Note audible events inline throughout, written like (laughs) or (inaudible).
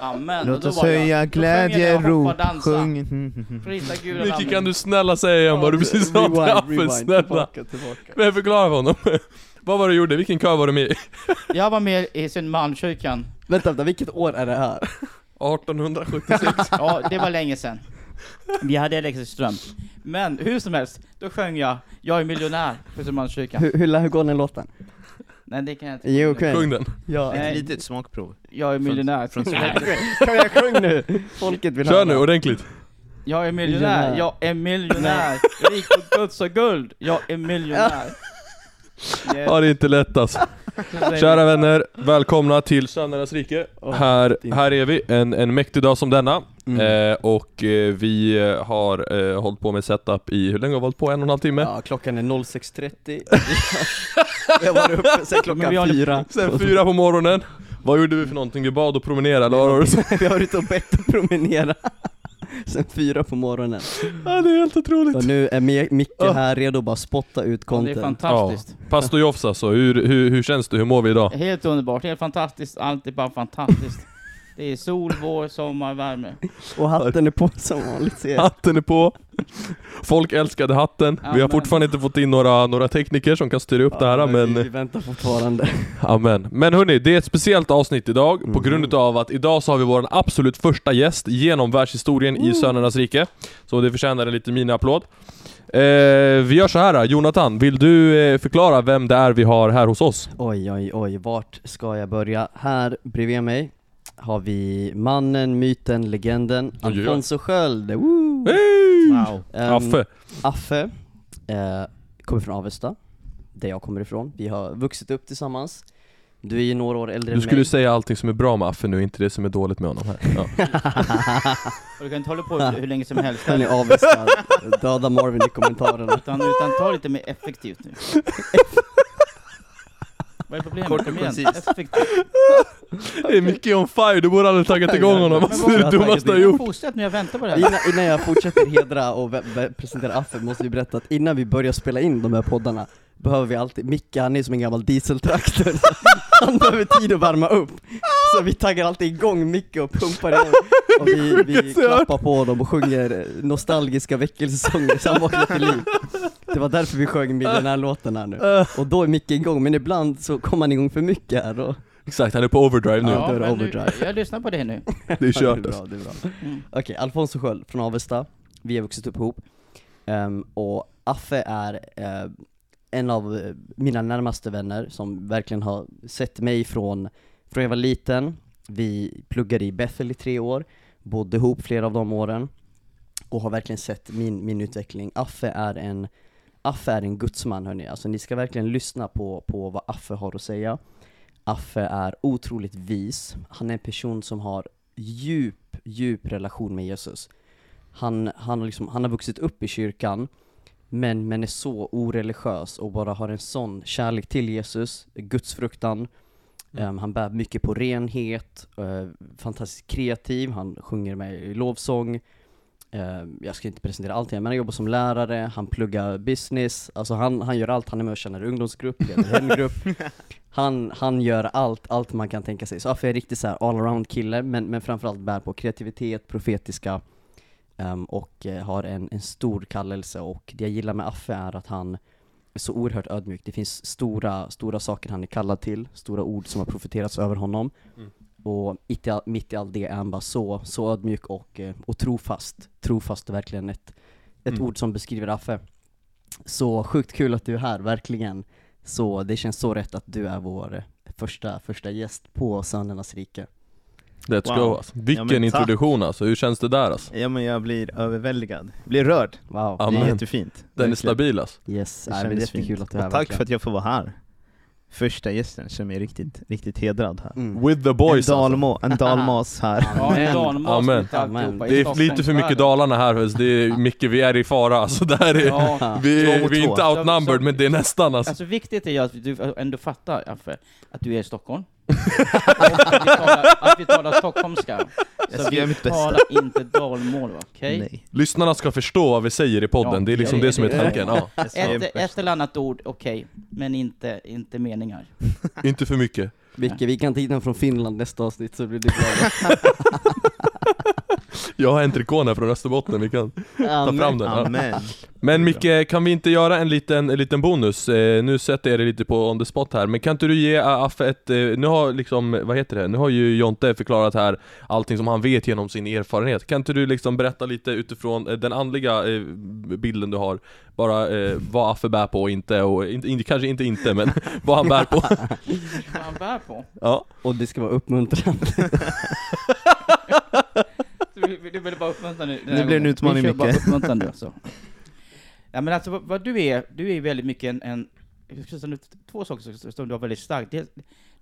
Amen. Låt oss höja då sjöng jag glädje, hoppa rop, och dansa. sjung. Micke kan du snälla säga igen vad du precis sa till Affe, snälla? tillbaka, tillbaka. Men jag förklara för honom. (laughs) vad var det du gjorde? Vilken kör var du med i? (laughs) Jag var med i Södermalmskyrkan. Vänta, vänta, vilket år är det här? 1876. (laughs) Ja, det var länge sedan. Vi hade elektrisk ström. Men hur som helst, då sjöng jag 'Jag är miljonär' på Södermalmskyrkan. Hur, hur, hur går den låten? Nej det kan jag inte. Jo. Sjung den. Ja. Nej. Ett litet smakprov. Jag är miljonär. från Nej. Kan jag sjunga nu? Folket vill Kör höra. nu, ordentligt. Jag är miljonär, Miljonär. jag är miljonär. Rik på guds och guld, jag är miljonär. Yes. Ja, det är inte lätt alltså. Kära vänner, välkomna till Söndernas rike. Åh, här, fint. här är vi, en, en mäktig dag som denna. Mm. Eh, och eh, vi eh, har eh, hållit på med setup i, hur länge har vi hållit på? En och en halv timme? Ja, klockan är 06.30 (laughs) Vi har varit uppe sen klockan håller- fyra Sen fyra på morgonen. Vad gjorde vi för någonting? Vi bad och promenerade, eller vad var det så? Vi (laughs) har varit och bett och promenera Sen fyra på morgonen Ja, det är helt otroligt. Och nu är Mi- Micke Oh. här redo att bara spotta ut Ja, det är content fantastiskt. Pastor Jofs alltså, hur, hur, hur känns det? Hur mår vi idag? Helt underbart, helt fantastiskt, allt är bara fantastiskt. Det är sol, vår, sommar, värme. Och hatten är på som vanligt ser jag Hatten är på. Folk älskade hatten. Vi har Amen. fortfarande inte fått in några, några tekniker som kan styra upp det här men... vi, väntar fortfarande Amen. Men hörni, det är ett speciellt avsnitt idag på Mhm. grund av att idag så har vi vår absolut första gäst genom världshistorien i Sönernas rike. Så det förtjänar en liten mini-applåd. Eh, vi gör så här, Jonathan, vill du eh, förklara vem det är vi har här hos oss? Oj oj oj, vart ska jag börja? Här bredvid mig har vi mannen, myten, legenden. Alfonso Sköld Woo! Hey! Wow. Ehm, Affe. Affe eh, kommer från Avesta, där jag kommer ifrån. Vi har vuxit upp tillsammans. Du är ju några år äldre Du än skulle mig. säga allting som är bra med Affe nu, inte det som är dåligt med honom här. Ja. Och (laughs) du kan inte hålla på hur länge som helst. Hörni Avesta, döda Marvin i kommentarerna. Utan, utan ta lite mer effektivt nu. (laughs) Vad är problemet? Kort och koncist. effektivt. Det är Micke on fire, du borde aldrig taggat igång honom, alltså, det är det vad- dummaste du har gjort. Fortsätt nu, jag väntar på det här. Innan, innan jag fortsätter hedra och presentera Affe måste vi berätta att innan vi börjar spela in de här poddarna behöver vi alltid, Micke han är som en gammal dieseltraktor, (laughs) han behöver tid att värma upp. Så vi taggar alltid igång Micke och pumpar igång, och vi, vi klappar på dem och sjunger nostalgiska väckelsesånger så han vaknar till liv. Det var därför vi sjöng miljonärlåten här nu. (laughs) Och då är Micke igång, men ibland så kommer han igång för mycket här och Exakt, han är på overdrive nu. Ja. men nu- overdrive. Jag lyssnar på det nu. (laughs) Det är kört det är bra, det är bra. Mm. Okej, Alfonso Sköld från Avesta, vi har vuxit upp ihop Ehm, Och Affe är eh, en av eh, mina närmaste vänner som verkligen har sett mig från, från jag var liten Vi pluggade i Bethel i tre år, bodde ihop flera av de åren och har verkligen sett min, min utveckling Affe är en Affe är en gudsman hörni, alltså ni ska verkligen lyssna på, på vad Affe har att säga Affe är otroligt vis, han är en person som har djup, djup relation med Jesus. Han, han, har liksom, han har vuxit upp i kyrkan, men, men är så oreligiös och bara har en sån kärlek till Jesus, gudsfruktan. Mm. Ehm, han bär mycket på renhet, uh, fantastiskt kreativ, han sjunger med i lovsång. Ehm, jag ska inte presentera allt igen, men han jobbar som lärare, han pluggar business, alltså han, han gör allt, han är med och känner ungdomsgrupp, leder (laughs) hemgrupp. Han, han gör allt, allt man kan tänka sig. Så Affe är riktigt så här all-around kille, men, men framförallt bär på kreativitet, profetiska ehm, och eh, har en, en stor kallelse. Och det jag gillar med Affe är att han är så oerhört ödmjuk. Det finns stora, stora saker han är kallad till, stora ord som har profeterats över honom. Mm. Och mitt i, all, mitt i allt det är han bara så, så ödmjuk och, eh, och trofast. Trofast är verkligen ett, ett Mm. ord som beskriver Affe. Så sjukt kul att du är här, verkligen. Så det känns så rätt att du är vår eh, första, första gäst på Sönernas rike. Let's Wow. go alltså. Vilken tack. introduktion alltså, hur känns det där alltså? Ja men jag blir överväldigad, blir rörd. Wow, Ja, det är jättefint. Den är Verkligen. stabil alltså. yes, Det det är jättekul fint. att du är här Och tack verkligen. för att jag får vara här. Första gästen, känner mig riktigt, riktigt hedrad här. Mm. With the boys en, alltså. dalmo, en dalmas (laughs) här. Ja, Amen. en dalmas Amen. i Det är lite för mycket. Dalarna här, det är mycket, vi är i fara alltså. Det här är, Ja. vi, är, vi är inte outnumbered Så- men det är nästan alltså. Alltså viktigt är ju att du ändå fattar, Affe, att du är i Stockholm. Att vi talar, att vi talar stockholmska. Jag Så ska vi bästa. talar inte dalmål, va? okej? Nej. Lyssnarna ska förstå vad vi säger i podden, Ja, det är liksom det- det som är det- tanken. Ja. (laughs) Ett, ett eller annat ord, okej, men inte, inte meningar. Inte för mycket. Vicke, vi kan ta hit den från Finland nästa avsnitt så blir du glad. (laughs) (laughs) Jag har en trikå här från Österbotten, vi kan ta fram den. Ja. Amen. Men Micke, kan vi inte göra en liten, en liten bonus? Eh, nu sätter jag dig lite på on the spot här, men kan inte du ge Affe ett, eh, nu har liksom, vad heter det, nu har ju Jonte förklarat här allting som han vet genom sin erfarenhet. Kan inte du liksom berätta lite utifrån eh, den andliga eh, bilden du har, bara eh, vad Affe bär på och inte, och inte, kanske inte inte, men (laughs) vad han bär på? Vad han bär på. Ja. Och det ska vara uppmuntrande. (laughs) Du vill bara uppmuntra nu. Det blir en utmaning, Vi kör bara Micke. uppmuntrande alltså. (laughs) Ja men alltså vad, vad du är, du är väldigt mycket en, en nu två saker som- du har väldigt starkt. Dels,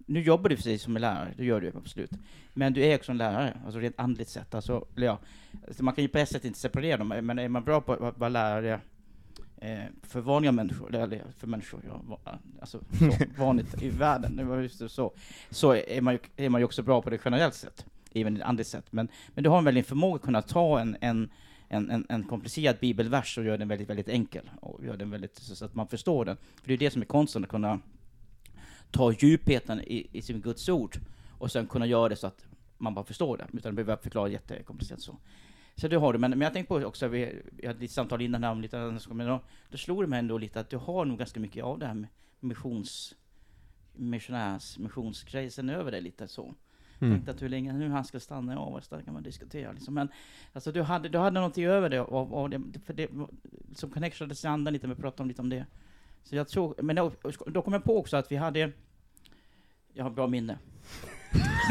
nu jobbar du precis som en lärare, det gör du absolut. Men du är också en lärare, alltså rent andligt sett. Alltså, ja, alltså man kan ju på ett sätt inte separera dem, men är man bra på att vara lärare eh, för vanliga människor, eller för människor, ja, alltså så, (laughs) vanligt i världen, det det, så, så är man, ju, är man ju också bra på det generellt sett, även andligt sätt, Men, men du har en väldig förmåga att kunna ta en, en en, en, en komplicerad bibelvers och göra den väldigt, väldigt enkel. Och göra den väldigt, så att man förstår den. För det är det som är konsten, att kunna ta djupheten i, i sin Guds ord och sen kunna göra det så att man bara förstår det, utan att behöva förklara jättekomplicerat så. Så det har du, men, men jag tänkte på också, vi, vi hade lite samtal innan här om lite annat, men då, då slog det mig ändå lite att du har nog ganska mycket av det här med missions, missionärs, missionsgrejsen över dig lite så. Mm. Tänkte att hur länge nu han ska stanna i Avesta kan man diskutera. Liksom. Men alltså, du, hade, du hade någonting över det, och, och det, för det som connectionades i andan lite, vi pratade om lite om det. Så jag tror, men då, då kom jag på också att vi hade, jag har bra minne.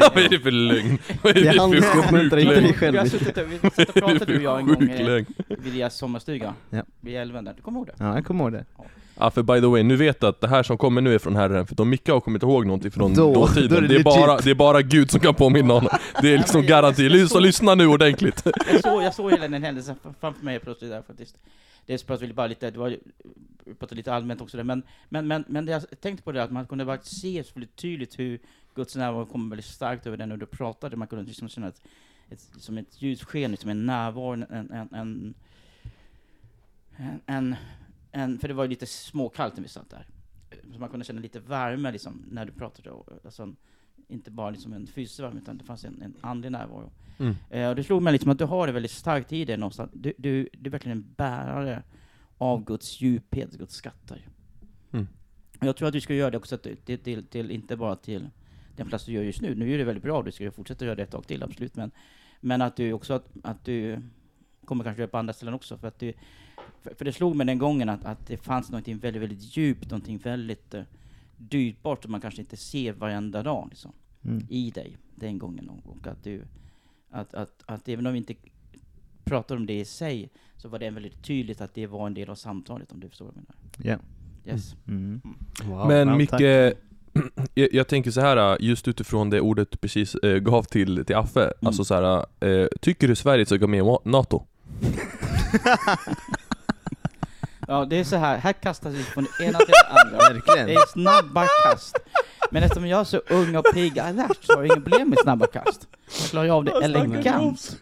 (laughs) Vad är det för lögn? Vad är Det för sjuk lögn? Vi har suttit och, vi satt och pratade du och jag en (laughs) gång eh, vid deras sommarstuga, Ja. vid älven där. Du kommer ihåg det? Ja, jag kommer ihåg det. Ja för by the way, nu vet jag att det här som kommer nu är från Herren, för om Micke har kommit ihåg någonting från Då- då dåtiden, är det det, är bara, det är bara Gud som kan påminna honom. Det är liksom garanti, lyssna, lyssna nu ordentligt. Jag såg, jag såg hela den händelsen fram- framför mig plötsligt där faktiskt. Pratade vi bara lite, det var pratade lite allmänt också där, men, men, men, men det jag tänkte på det att man kunde bara se så väldigt tydligt hur Guds närvaro kom väldigt starkt över den och du pratade, man kunde liksom känna ett, ett, som ett ljussken, liksom en närvaro, en, en, en, en, en, för det var ju lite småkallt när vi satt där. Så man kunde känna lite värme liksom när du pratade, alltså, inte bara liksom en fysisk värme, utan det fanns en, en andlig närvaro. Mm. Eh, och det slog mig liksom att du har det väldigt starkt i dig någonstans. Du, du, du är verkligen en bärare av Guds djuphet, Guds skatter. Mm. Och jag tror att du ska göra det också till, till, till, inte bara till den plats du gör just nu. Nu är det väldigt bra, du ska fortsätta göra det ett tag till, absolut. Men, men att du också att, att du kommer kanske göra på andra ställen också. För, att du, för, för det slog mig den gången att, att det fanns någonting väldigt, väldigt djupt, någonting väldigt uh, dyrbart som man kanske inte ser varenda dag liksom, Mm. i dig den gången. Och, att du att, att, att även om vi inte pratar om det i sig, så var det väldigt tydligt att det var en del av samtalet, om du förstår vad jag menar. Ja. Yes. Mm. Wow. Men ja, Micke, (clears throat) jag, jag tänker så här just utifrån det ordet du precis eh, gav till, till Affe, alltså så här, eh, tycker du Sverige ska gå med i NATO? (laughs) (laughs) Ja, det är så här, här kastas vi från det ena till det andra. Verkligen. Det är snabba kast. Men eftersom jag är så ung och pigg alert så har jag inga problem med snabba kast. Jag klarar av det elegant.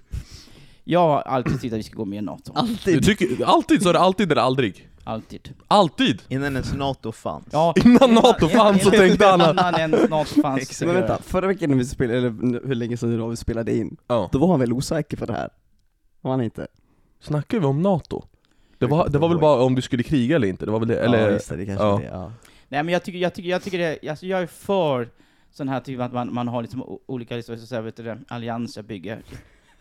Jag har alltid tyckt att vi ska gå med i NATO. Du Alltid! tycker, alltid så är det alltid eller aldrig? Alltid. Alltid! Innan ens NATO fanns. Ja, Innan NATO fanns så tänkte han att... Innan ens NATO fanns. Men vänta, förra veckan när vi spelade, eller hur länge sedan det var vi spelade in, Ja. då var han väl osäker på det här? Var han inte? Snackar vi om NATO? Det var, det var väl bara om du skulle kriga eller inte? Det var väl det, eller? ja, just det, det kanske ja. det, ja. Nej men jag tycker, jag tycker, jag tycker det, alltså jag är för sån här typ att man, man har liksom olika liksom, så här, vet du, det, allianser, bygger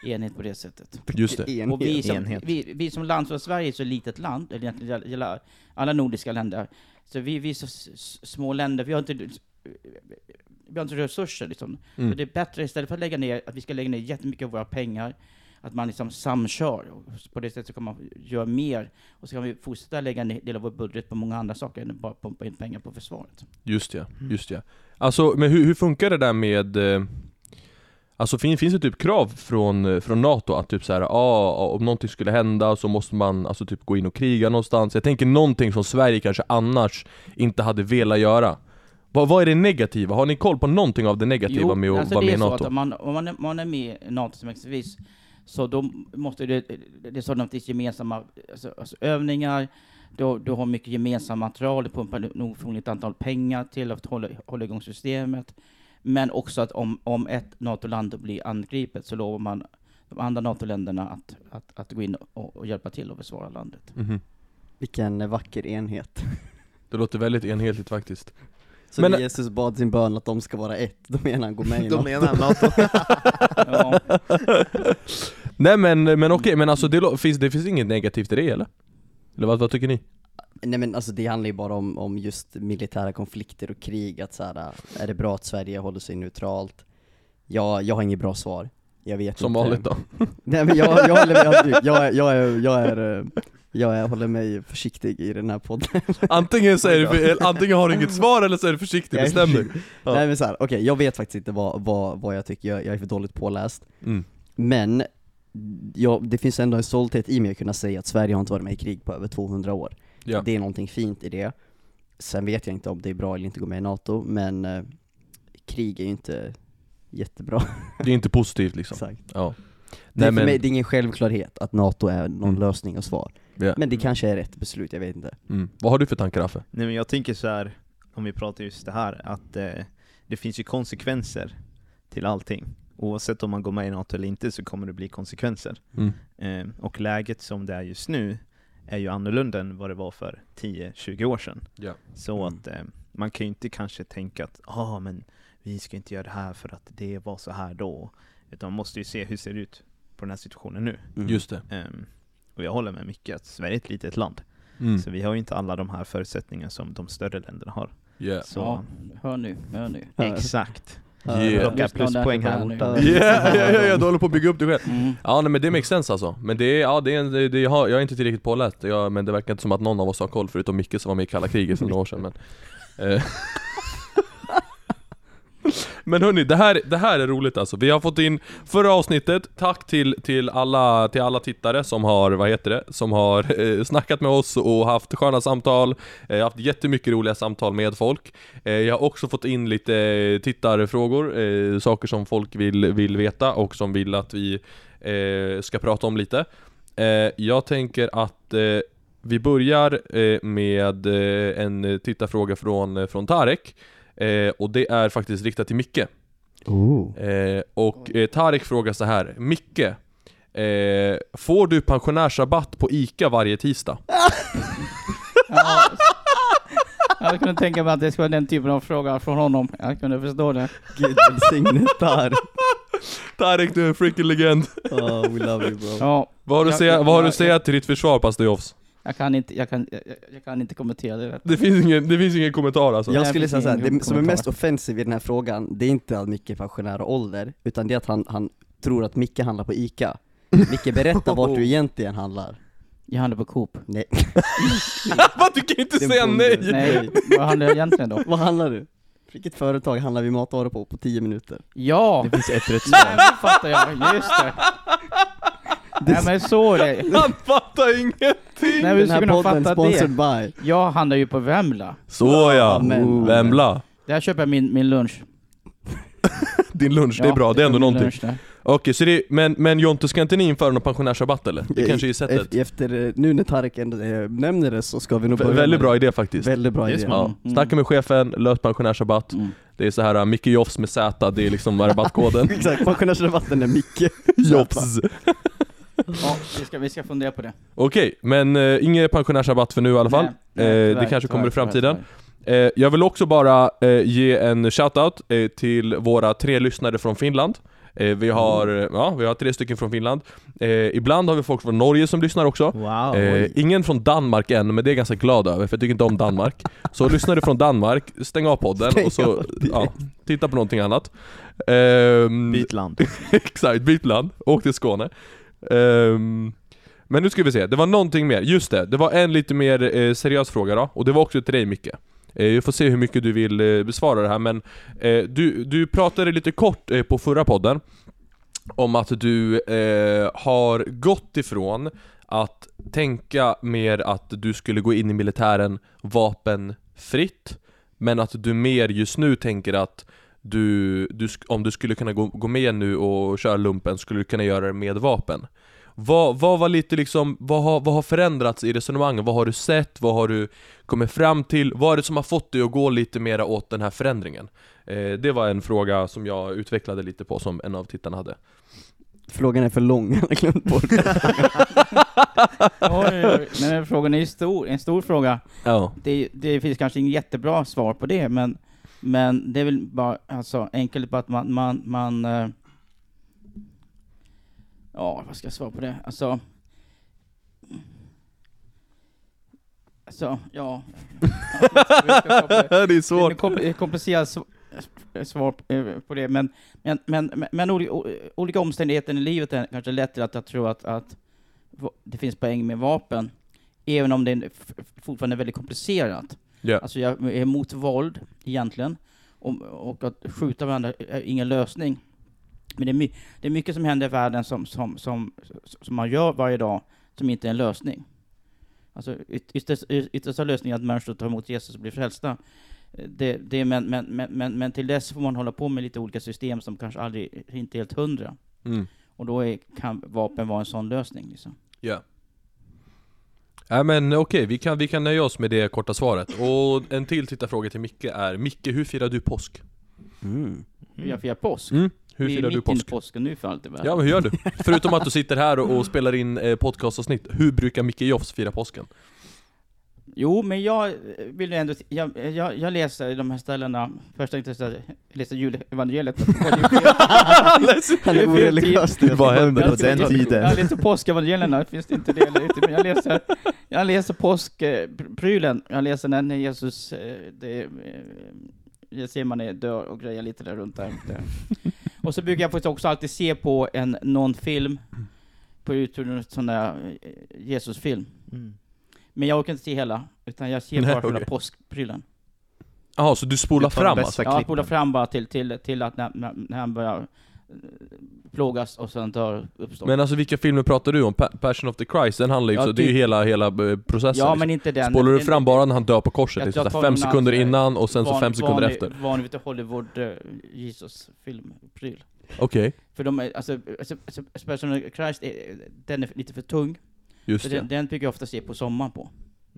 enhet på det sättet. Just det. Enhet. Och vi som, Enhet. vi, vi som land, så Sverige är så litet land, eller egentligen gäller- alla nordiska länder, så vi, vi är så små länder, vi har inte, vi har inte resurser liksom. Mm. Så det är bättre, istället för att lägga ner, att vi ska lägga ner jättemycket av våra pengar, att man liksom samkör. Och på det sättet så kan man göra mer, och så kan vi fortsätta lägga en del av vår budget på många andra saker, än att bara pumpa in pengar på försvaret. Just ja, just ja. Alltså, men hur, hur funkar det där med... eh, Alltså fin, finns det typ krav från, eh, från NATO att typ såhär, ah, om någonting skulle hända så måste man alltså typ gå in och kriga någonstans. Jag tänker någonting som Sverige kanske annars inte hade velat göra. Vad, vad är det negativa? Har ni koll på någonting av det negativa med att alltså vara det med är i så NATO? att om man, om man är med i NATO som exempelvis, så då måste det, det är sådana till gemensamma alltså, alltså övningar, du, du har mycket gemensamt material, du pumpar nog förmodligen ett antal pengar till att hålla, hålla igång systemet. Men också att om, om ett NATO-land blir angripet så lovar man de andra NATO-länderna att, att, att gå in och, och hjälpa till att försvara landet. Mhm. Vilken vacker enhet. Det låter väldigt enhetligt faktiskt. Så Men- när Jesus bad sin bön att de ska vara ett, då menar han gå med i De något. menar NATO. Ja, (laughs) Nej men, men okej, men alltså det, finns, det finns inget negativt i det eller? Eller vad, vad tycker ni? Nej men alltså det handlar ju bara om, om just militära konflikter och krig, att så här, är det bra att Sverige håller sig neutralt? Ja, jag har inget bra svar. Jag vet Som inte. vanligt då? (laughs) Nej men jag, jag, håller, jag, jag, är- jag, är, jag, är, eh, jag håller mig försiktig i den här podden. (laughs) Antingen, så är det, för- antingen har du inget svar eller så är du försiktig, Jag är bestäm dig. (laughs) försiktig. Ja. Nej men såhär, okej jag vet faktiskt inte vad, vad, vad jag tycker, jag, jag är för dåligt påläst. Mm. Men, ja, det finns ändå en stolthet i mig att kunna säga att Sverige har inte varit med i krig på över 200 år. Ja. Det är någonting fint i det. Sen vet jag inte om det är bra eller inte att gå med i NATO, men eh, krig är ju inte jättebra. Det är inte positivt liksom. (laughs) Exakt. Ja. Det, Nej är för men, mig, det är ingen självklarhet att NATO är någon Mm. lösning och svar. Ja. Men det kanske är rätt beslut, jag vet inte. mm. Vad har du för tankar Affe? Nej men jag tänker så här, om vi pratar just det här, att eh, det finns ju konsekvenser till allting. Oavsett om man går med i NATO eller inte så kommer det bli konsekvenser. Mm. Eh, och läget som det är just nu är ju annorlunda än vad det var för 10-20 år sedan. Ja. Så Mm. att eh, man kan ju inte kanske tänka att ah, men vi ska inte göra det här för att det var så här då. Utan man måste ju se hur det ser ut på den här situationen nu. Mm. Just det. Och jag håller med mycket att Sverige är ett litet land. Mm. Så vi har ju inte alla de här förutsättningarna som de större länderna har. Yeah. Så ja, hör nu, hör nu. Exakt. Yeah. Plocka pluspoäng här borta. Yeah, ja, ja, ja, du håller på att bygga upp dig själv. Mm. Ja nej men det makes sense alltså. Men det är, ja det är, en- det, det, jag, har, jag är inte tillräckligt påläst, jag, men det verkar inte som att någon av oss har koll förutom Micke som var med i kalla kriget för några år sedan men (laughs) eh. (laughs) Men hörni, det här, det här är roligt alltså. Vi har fått in förra avsnittet, tack till, till, alla, till alla tittare som har, vad heter det, som har eh, snackat med oss och haft sköna samtal. Eh, jag har haft jättemycket roliga samtal med folk. Eh, jag har också fått in lite eh, tittarfrågor, eh, saker som folk vill, vill veta och som vill att vi eh, ska prata om lite. Eh, jag tänker att eh, vi börjar eh, med eh, en tittarfråga från, eh, från Tarek. Eh, och det är faktiskt riktat till Micke. Eh, och eh, Tarek frågar så här, Micke, eh, får du pensionärsrabatt på ICA varje tisdag? (laughs) Ja. Jag kunde tänka mig att det skulle vara den typen av fråga från honom. Jag kunde förstå det. Gud välsigne. Tarek, (laughs) du är en freaking legend. Oh, we love you bro. Ja, Vad har du, Jag- att säga, vad har du jag- att säga till ditt försvar Pastor Jofs? Jag kan inte, jag kan, jag, jag kan inte kommentera det. Det finns ingen, det finns ingen kommentar alltså. Jag skulle det säga såhär, det som är mest offensivt i den här frågan, det är inte att Micke är pensionär och ålder, utan det är att han, han tror att Micke handlar på ICA. Micke, berätta vart du (laughs) egentligen handlar. Jag handlar på Coop. Nej. (laughs) Vad, du kan inte Den säga nej! Nej, vad handlar jag egentligen då? (laughs) Vad handlar du? Vilket företag handlar vi matvaror på på 10 minuter? Ja! Det finns ett rätt svar. nu fattar jag, just det. (laughs) Nej men så är det. (laughs) Han fattar ingenting! Nej, Den hur ska här kunna podden fatta sponsored det? by. Jag handlar ju på Vemla. Så ja, men- Vemla. Där köper jag min, min lunch. (laughs) Din lunch, det är Ja, bra, det är ändå min någonting. lunch där. Okej, så det, men, men Jonte, ska inte ni införa någon pensionärsrabatt eller? Det kanske är E- sättet. Efter, eh, nu när Tarek ändå eh, nämner det så ska vi nog Vä- börja Väldigt med bra idé faktiskt. Väldigt bra Det är idé. smart. Ja. Snacka med chefen, lös pensionärsrabatt. Mm. Det är så här uh, Micke Jofs med Z, det är liksom rabattkoden. Exakt, pensionärsrabatten är Micke. Jofs. Ja, vi ska, vi ska fundera på det. Okej, men uh, ingen pensionärsrabatt för nu i alla fall. Nej, nej, Eh, det kanske kommer i framtiden. tyvärr, Eh, jag vill också bara eh, ge en shoutout eh, till våra tre lyssnare från Finland. Eh, vi, har, Mm. eh, ja, vi har tre stycken från Finland. Eh, ibland har vi folk från Norge som lyssnar också. Wow. Eh, ingen från Danmark än, men det är jag ganska glad över för jag tycker inte om Danmark. Så lyssnar du från Danmark, stäng av podden Stäng och så ja, titta på någonting annat. Ehm, Byt land. (laughs) Exakt, byt land, åk till Skåne. Um, men nu ska vi se, det var någonting mer, just det, det var en lite mer eh, seriös fråga då, och det var också till dig Micke. Eh, får se hur mycket du vill eh, besvara det här, men eh, du, du pratade lite kort eh, på förra podden om att du eh, har gått ifrån att tänka mer att du skulle gå in i militären vapenfritt, men att du mer just nu tänker att du, du, om du skulle kunna gå, gå med nu och köra lumpen skulle du kunna göra det med vapen. Vad, vad var lite liksom, vad har, vad har förändrats i resonemangen? Vad har du sett? Vad har du kommit fram till? Vad är det som har fått dig att gå lite mera åt den här förändringen? Eh, det var en fråga som jag utvecklade lite på som en av tittarna hade. Frågan är för lång, (laughs) jag har glömt bort oj, men frågan är ju stor, en stor fråga. Ja. Det, det finns kanske inget jättebra svar på det, men, men det är väl bara alltså, enkelt på att man, man, man eh, Ja, vad ska jag svara på det? Alltså... Alltså, ja... det (laughs) är Det är svårt. kompl- ett komplicerat sv- svar eh, på det, men, men, men, men, olika omständigheter i livet är kanske lätt till att jag tror att, att det finns poäng med vapen, även om det är fortfarande är väldigt komplicerat. Ja. Alltså jag är emot våld, egentligen, och, och att skjuta varandra är ingen lösning. Men det är, my, det är mycket som händer i världen som, som, som, som man gör varje dag, som inte är en lösning. Alltså yt- ytterst- yttersta lösningen är att människor tar emot Jesus och blir frälsta. Det, det, men, men, men, men, men till dess får man hålla på med lite olika system som kanske aldrig, inte är helt hundra. Mm. Och då är, kan vapen vara en sån lösning. Liksom. Ja. Nej men okej, vi, kan, vi kan nöja oss med det korta svaret. Och en till tittarfråga till Micke är, Micke hur firar du påsk? mm. Jag firar påsk. Mm. Hur Vi firar du påsk? påsken nu för allt i världen. Ja men hur gör du? Förutom att du sitter här och, och spelar in eh, podcastavsnitt, hur brukar Micke Jofs fira påsken? Jo, men jag vill ju ändå, jag, jag, jag läser de här ställena, först tänkte jag jag läser julevangeliet. (laughs) Han är oreligiös vad hände på den tiden? Jag läser påskevangelierna, finns det inte det men jag läser, jag läser påskprylen, jag läser när Jesus, eh, det, eh, jag ser man är dör och grejer lite där runt där. där. (laughs) Och så brukar jag faktiskt också alltid se på en, någon film, på Youtube, en sån där eh, Jesusfilm. Mm. Men jag orkar inte se hela, utan jag ser Nej, bara själva okej. påskprylen. Jaha, så du spolar Du tar fram bästa alltså? Ja, jag klippen. spolar fram bara till, till, till att när, när, när han börjar eh, plågas och sen dör uppstår. Men alltså vilka filmer pratar du om? Pa- Passion of the Christ, den handlar ju Ja, så, det är ju typ. hela, hela eh, processen ja, liksom. men inte den. Spolar du Den- fram bara när han dör på korset? Jag- Liksom, jag fem sekunder annan, innan och sen så fem sekunder vanlig, efter? Vanlig du, Hollywood uh, Jesus-filmpryl. Okej, För de är, alltså, alltså, alltså Passion of Christ, är, den är lite för tung. Just det. den, den brukar jag ofta se på sommaren på.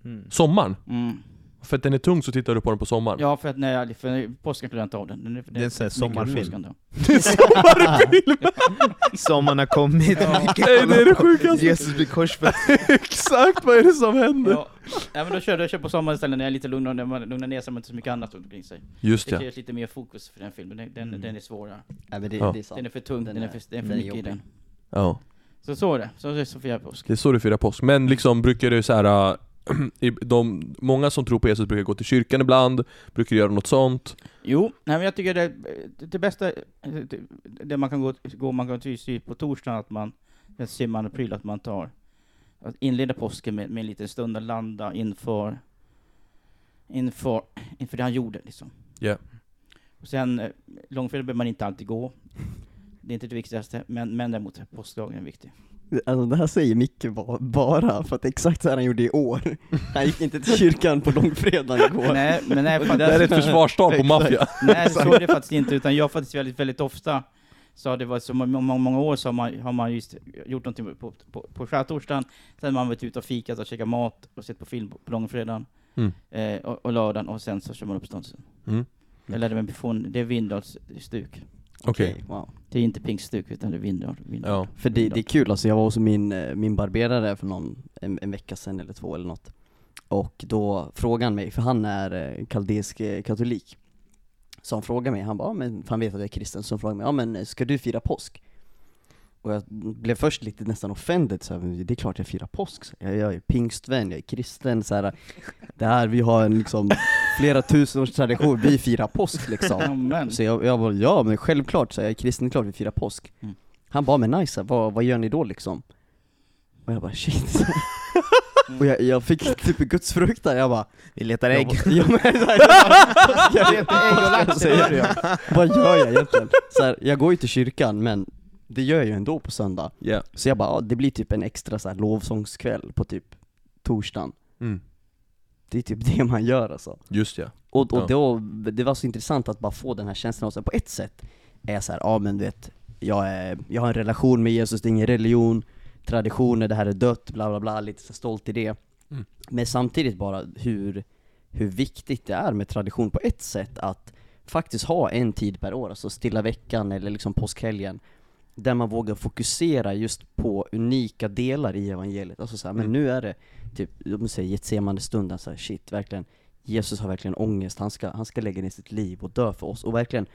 Mm. Sommaren? Mm. För att den är tung så tittar du på den på sommaren? Ja, för att när jag, för påsken klarar jag inte av den. den Det är en sån här sommarfilm. Det är sommarfilm! (laughs) Sommaren har kommit, Ja. (laughs) Nej, det är det på sjukaste. Jesus blir korsfäst. (laughs) Exakt, vad är det som händer? Ja. ja, men då kör jag kör på sommaren istället när jag är lite lugnare, när man lugnar ner sig, man har inte så mycket annat runt omkring sig. Just Det ja. krävs lite mer fokus för den filmen, den, den, Mm. den är svårare. Nej men det, Ja. det är sant Den är för tung, den, Den är för, det är för mycket i jobbig. den. ja. Så så är det, så är det Sofia påsk. Det är så du firar påsk. Men liksom brukar du så här. äh, (clears throat) de, många som tror på Jesus brukar gå till kyrkan ibland, brukar göra något sånt. Jo, nej men jag tycker det, det, bästa, det, det man kan gå, gå man kan till på torsdagen, att man, den simmande pryl, att man tar, att inleda påsken med, med en liten stund och landa inför, inför, inför det han gjorde liksom. Ja. Och sen, eh, långfredag behöver man inte alltid gå. Det är inte det viktigaste, men, men däremot är viktig. Alltså det här säger Micke ba- bara för att exakt så här han gjorde i år Han gick inte till kyrkan på långfredagen igår Nej, men nej, Det här är ett försvarstal på maffia. Nej, så är det faktiskt inte, utan jag faktiskt väldigt, väldigt ofta, så har det varit så många, många, många år så har man, har man just gjort någonting på, på, på skärtorsdagen, sen har man varit ute och fikat och käkat mat och sett på film på, på långfredagen, Mm. eh, och, och lördagen, och sen så kör man uppståndelsen. Mm. Jag lärde mig från, det är Vindals stuk. Okej. wow. Det är inte Pinkstuk, utan det är Vindal. Vindal. Ja. För det, det är kul alltså, jag var hos min, eh, min barberare för någon, en, en vecka sedan eller två eller något Och då frågade han mig, för han är eh, kaldeisk eh, katolik Så han frågade mig, han bara, men för han vet att jag är kristen, så han frågade mig, ja men ska du fira påsk? Och jag blev först lite nästan offended, så här, "Men det är klart jag firar påsk, jag, jag är pingstvän, jag är kristen, så här, det här, vi har en liksom flera tusen års tradition, vi firar påsk liksom (laughs) Amen. så jag, jag bara, ja men självklart, så jag är kristen, klart vi firar påsk Mm. Han bara, men nice, vad, vad gör ni då liksom? Och jag bara, shit (laughs) Och jag, jag fick typ gudsfruktan, jag bara Vi letar ägg. jag bara, (laughs) jag Leta ägg och vad lax, gör du, Vad gör jag egentligen? Så här, jag går ju till kyrkan, men det gör jag ju ändå på söndag Ja. Så jag bara, ja, det blir typ en extra så här, lovsångskväll på typ torsdagen Mm. Det är typ (laughs) det man gör alltså Just ja. Och, och Ja. då, det var så intressant att bara få den här känslan, och så på ett sätt är jag så här, ja men du vet, jag, är, jag har en relation med Jesus, det är ingen religion, traditioner, det här är dött, bla bla bla, lite så stolt i det. Mm. Men samtidigt bara hur, hur viktigt det är med tradition på ett sätt, att faktiskt ha en tid per år, alltså stilla veckan eller liksom påskhelgen, där man vågar fokusera just på unika delar i evangeliet. Alltså så här, men Mm. nu är det typ, de säger Getsemane stunden så här, shit, verkligen, Jesus har verkligen ångest, han ska, han ska lägga ner sitt liv och dö för oss, och verkligen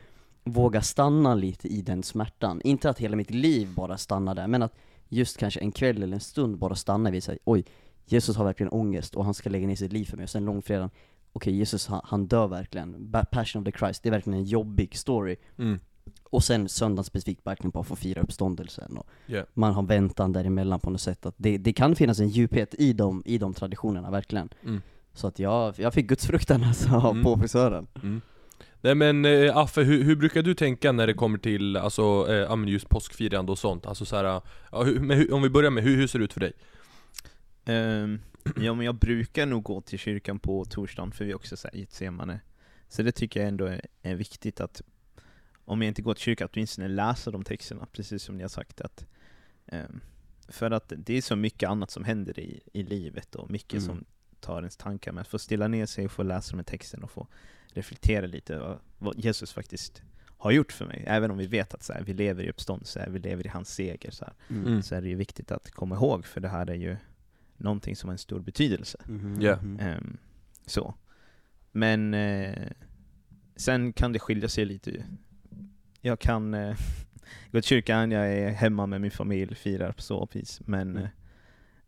våga stanna lite i den smärtan. Inte att hela mitt liv bara stannar där, men att just kanske en kväll eller en stund bara stanna vid sig, oj, Jesus har verkligen ångest och han ska lägga ner sitt liv för mig, och sen långfredagen, okej Jesus han, han dör verkligen, Passion of the Christ, det är verkligen en jobbig story. Mm. Och sen söndagen specifikt verkligen bara få fira uppståndelsen och Yeah. man har väntan däremellan på något sätt. Att det, det kan finnas en djuphet i de, i de traditionerna, verkligen. Mm. Så att jag, jag fick gudsfruktan alltså Mm. på frisören. Mm. Nej men eh, Affe, hur, hur brukar du tänka när det kommer till alltså, eh, just påskfirande och sånt? Alltså så här, ja, hur, om vi börjar med, hur, hur ser det ut för dig? Ehm, ja men jag brukar nog gå till kyrkan på torsdagen för vi är också så här Getsemane. Så det tycker jag ändå är, är viktigt att om jag inte går till kyrkan, åtminstone läsa de texterna, precis som ni har sagt. Att, ehm, för att det är så mycket annat som händer i, i livet och mycket Mm. som tar ens tankar, men att få stilla ner sig och få läsa de här texterna och få reflektera lite vad, vad Jesus faktiskt har gjort för mig. Även om vi vet att så här, vi lever i uppståndelse, vi lever i hans seger, så, här, Mm. så är det ju viktigt att komma ihåg, för det här är ju någonting som har en stor betydelse. Ja. mhm. Ehm, så. Men eh, sen kan det skilja sig lite. Jag kan eh, (laughs) gå till kyrkan, jag är hemma med min familj, firar på så vis. Men, Mm.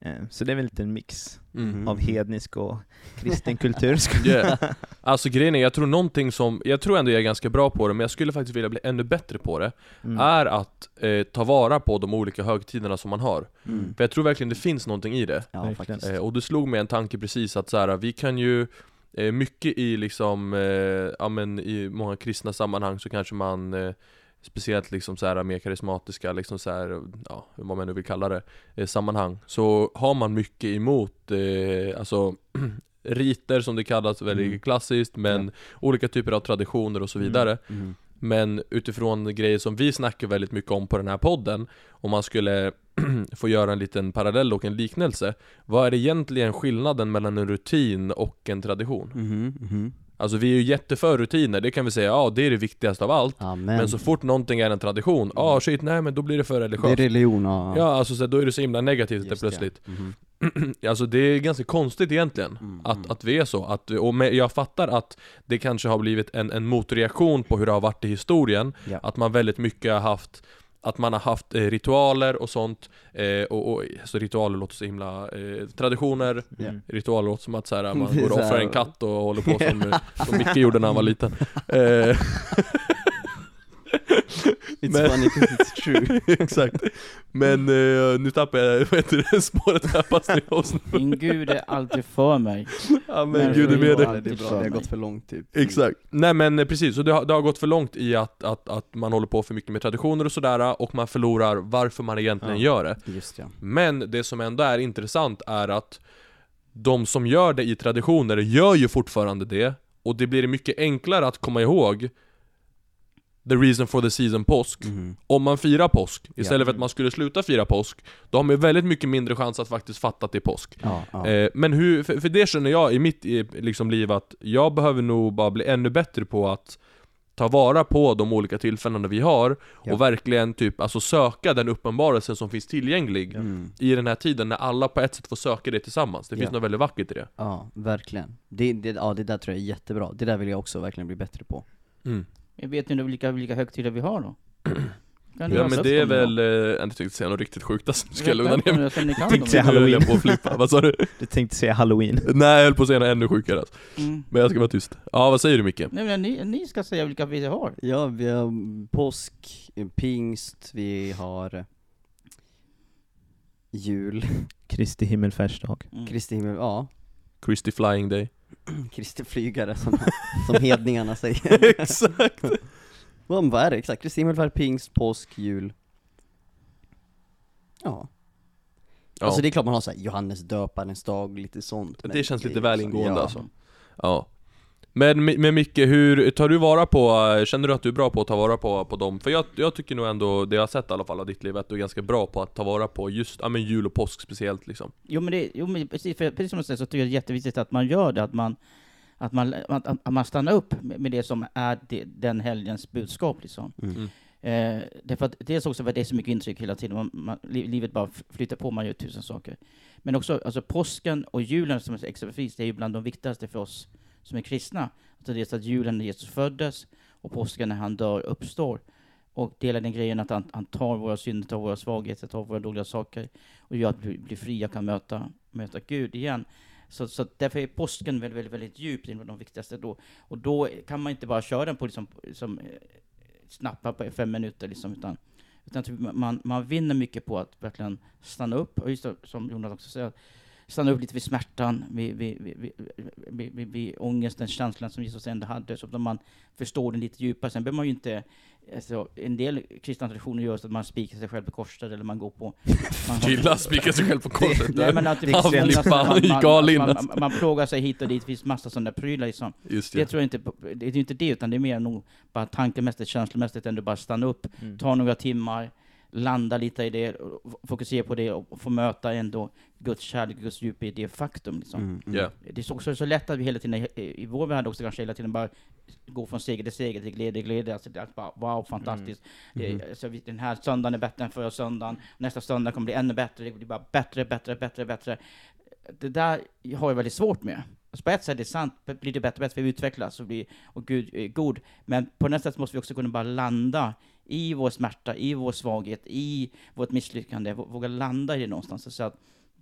eh, eh, så det är väl lite en mix Mm. av hednisk och kristen kultur. Yeah. (laughs) Alltså grejen är, jag tror någonting som, jag tror ändå jag är ganska bra på det, men jag skulle faktiskt vilja bli ännu bättre på det, Mm. är att eh, ta vara på de olika högtiderna som man har. Mm. För jag tror verkligen det finns någonting i det. Ja. Eh, och det slog mig en tanke precis att så här, vi kan ju eh, mycket i liksom, eh, ja men i många kristna sammanhang så kanske man eh, Speciellt liksom så här mer karismatiska, liksom så här, ja, vad man nu vill kalla det, eh, sammanhang Så har man mycket emot, eh, alltså (clears throat) riter som det kallas väldigt Mm. klassiskt Men olika typer av traditioner och så vidare Mhm. Men utifrån grejer som vi snackar väldigt mycket om på den här podden Om man skulle (clears throat) få göra en liten parallell och en liknelse Vad är egentligen skillnaden mellan en rutin och en tradition? Mhm, mhm. Alltså vi är ju jätteför rutiner, det kan vi säga, ja det är det viktigaste av allt Amen. Men så fort någonting är en tradition, ja ah, shit nej men då blir det för det är religiöst religion, ja. Ja alltså så, då är det så himla negativt Just det. plötsligt Mhm. (clears throat) Alltså det är ganska konstigt egentligen Mm, att, mm. att vi är så, att, och med, jag fattar att det kanske har blivit en, en motreaktion på hur det har varit i historien Ja. Att man väldigt mycket har haft att man har haft eh, ritualer och sånt, eh, och, och, så ritualer låter så himla, eh, traditioner. Mm. ritualer låter som att så här, man (laughs) går och offrar en katt och håller på (laughs) som, som Micke gjorde när han var liten eh, (laughs) It's Men- funny 'cause it's true. (laughs) Exakt Men eh, nu tappar jag, vad heter det, spåret här Pastrios Min gud är alltid för mig. Ja Men men gud är med det- dig Ja, det är bra, det har gått för långt typ. Exakt. Nej men eh, precis, så det har, det har gått för långt i att, att, att man håller på för mycket med traditioner och sådär och man förlorar varför man egentligen Ja. gör det. Just ja. Men det som ändå är intressant är att de som gör det i traditioner gör ju fortfarande det och det blir mycket enklare att komma ihåg The reason for the season påsk Mhm. Om man firar påsk istället Ja. för att man skulle sluta fira påsk Då har man ju väldigt mycket mindre chans att faktiskt fatta är påsk ja. Eh, men hur, för, för det känner jag i mitt liksom, liv att jag behöver nog bara bli ännu bättre på att ta vara på de olika tillfällena vi har Ja. och verkligen typ alltså söka den uppenbarelsen som finns tillgänglig Mm. i den här tiden när alla på ett sätt får söka det tillsammans. Det finns Ja. något väldigt vackert i det. Ja, verkligen. Det, det, ja, det där tror jag är jättebra. Det där vill jag också verkligen bli bättre på. Mm. Jag vet inte vilka, vilka högtider vi har då? (clears throat) Ja men det är dem då? väl, eh, jag tänkte säga något riktigt sjukt alltså, nu ska jag lugna ner mig. Jag Tänkte säga Halloween. jag på flippa. Vad sa du? (laughs) Du tänkte säga halloween? Nej jag höll på att säga något ännu sjukare alltså. Mm. Men jag ska vara tyst. Ja vad säger du Micke? Nej men ni, ni ska säga vilka vi har. Ja, vi har påsk, pingst, vi har jul, (laughs) Kristi himmelfärdsdag. Mm. Kristi himmel, ja, Christy Flying Day. (clears throat) Kristi flygare som, som hedningarna säger. (laughs) Exakt! (laughs) Vad vad är det exakt? Kristi himmelfärd, pingst, påsk, jul. Ja. Ja. Alltså det är klart man har såhär Johannes döparens dag, lite sånt. Det känns lite grejer väl så- ingående, ja. alltså. Ja. Men med Micke, hur tar du vara på, känner du att du är bra på att ta vara på, på dem? För jag, jag tycker nog ändå, det jag har sett i alla fall av ditt liv, att du är ganska bra på att ta vara på just, ja men jul och påsk speciellt liksom. Jo men, det, jo men precis, för, precis som du säger så tycker jag det är jätteviktigt att man gör det, att man att man, att, att man stannar upp med, med det som är det, den helgens budskap. Liksom. Mm. Mm. Eh, därför att dels också för att det är så mycket intryck hela tiden, man, man, li- livet bara f- flyttar på, man gör tusen saker. Men också alltså påsken och julen som är exempelvis, det är ju bland de viktigaste för oss som är kristna. att det är så att julen när Jesus föddes och påsken när han dör uppstår. Och hela den grejen att han, han tar våra synder, tar våra svagheter, tar våra dåliga saker och gör att vi blir fria och kan möta, möta Gud igen. Så, så därför är påsken väldigt, väldigt, väldigt djupt, en av de viktigaste då. Och då kan man inte bara köra den på liksom, liksom eh, snabbt på fem minuter liksom, utan, utan typ man, man vinner mycket på att verkligen stanna upp, och just det, som Jonas också säger, stanna upp lite vid smärtan, vid, vid, vid, vid, vid, vid, ångesten, känslan som Jesus ändå hade, så att man förstår den lite djupare. Sen behöver man ju inte, alltså, en del kristna traditioner gör så att man spikar sig själv på korset, eller man går på... (laughs) Man har- Gilla spika sig själv på korset. Nej, men att det man, man, plågar sig hit och dit, det finns massa sådana prylar liksom. Just Det det. tror jag inte, det är inte det, utan det är mer nog bara tankemässigt, känslomässigt, ändå bara stanna upp, Mm. ta några timmar, landa lite i det, fokusera på det och få möta ändå Guds kärlek, Guds djup i det faktum. Liksom. Mm, mm. Ja. Det är så- också så lätt att vi hela tiden, i, vår värld också kanske hela tiden bara går från seger till seger, till glädje till glädje. Alltså det är bara wow, fantastiskt. Mm. Det, alltså, den här söndagen är bättre än förra söndagen, nästa söndag kommer bli ännu bättre, det blir bara bättre, bättre, bättre, bättre. Det där har jag väldigt svårt med. Alltså på ett sätt är det sant, blir det bättre och bättre, för vi utvecklas och, blir, och Gud är god. Men på nästa sätt måste vi också kunna bara landa i vår smärta, i vår svaghet, i vårt misslyckande, vå- våga landa i det någonstans. Så att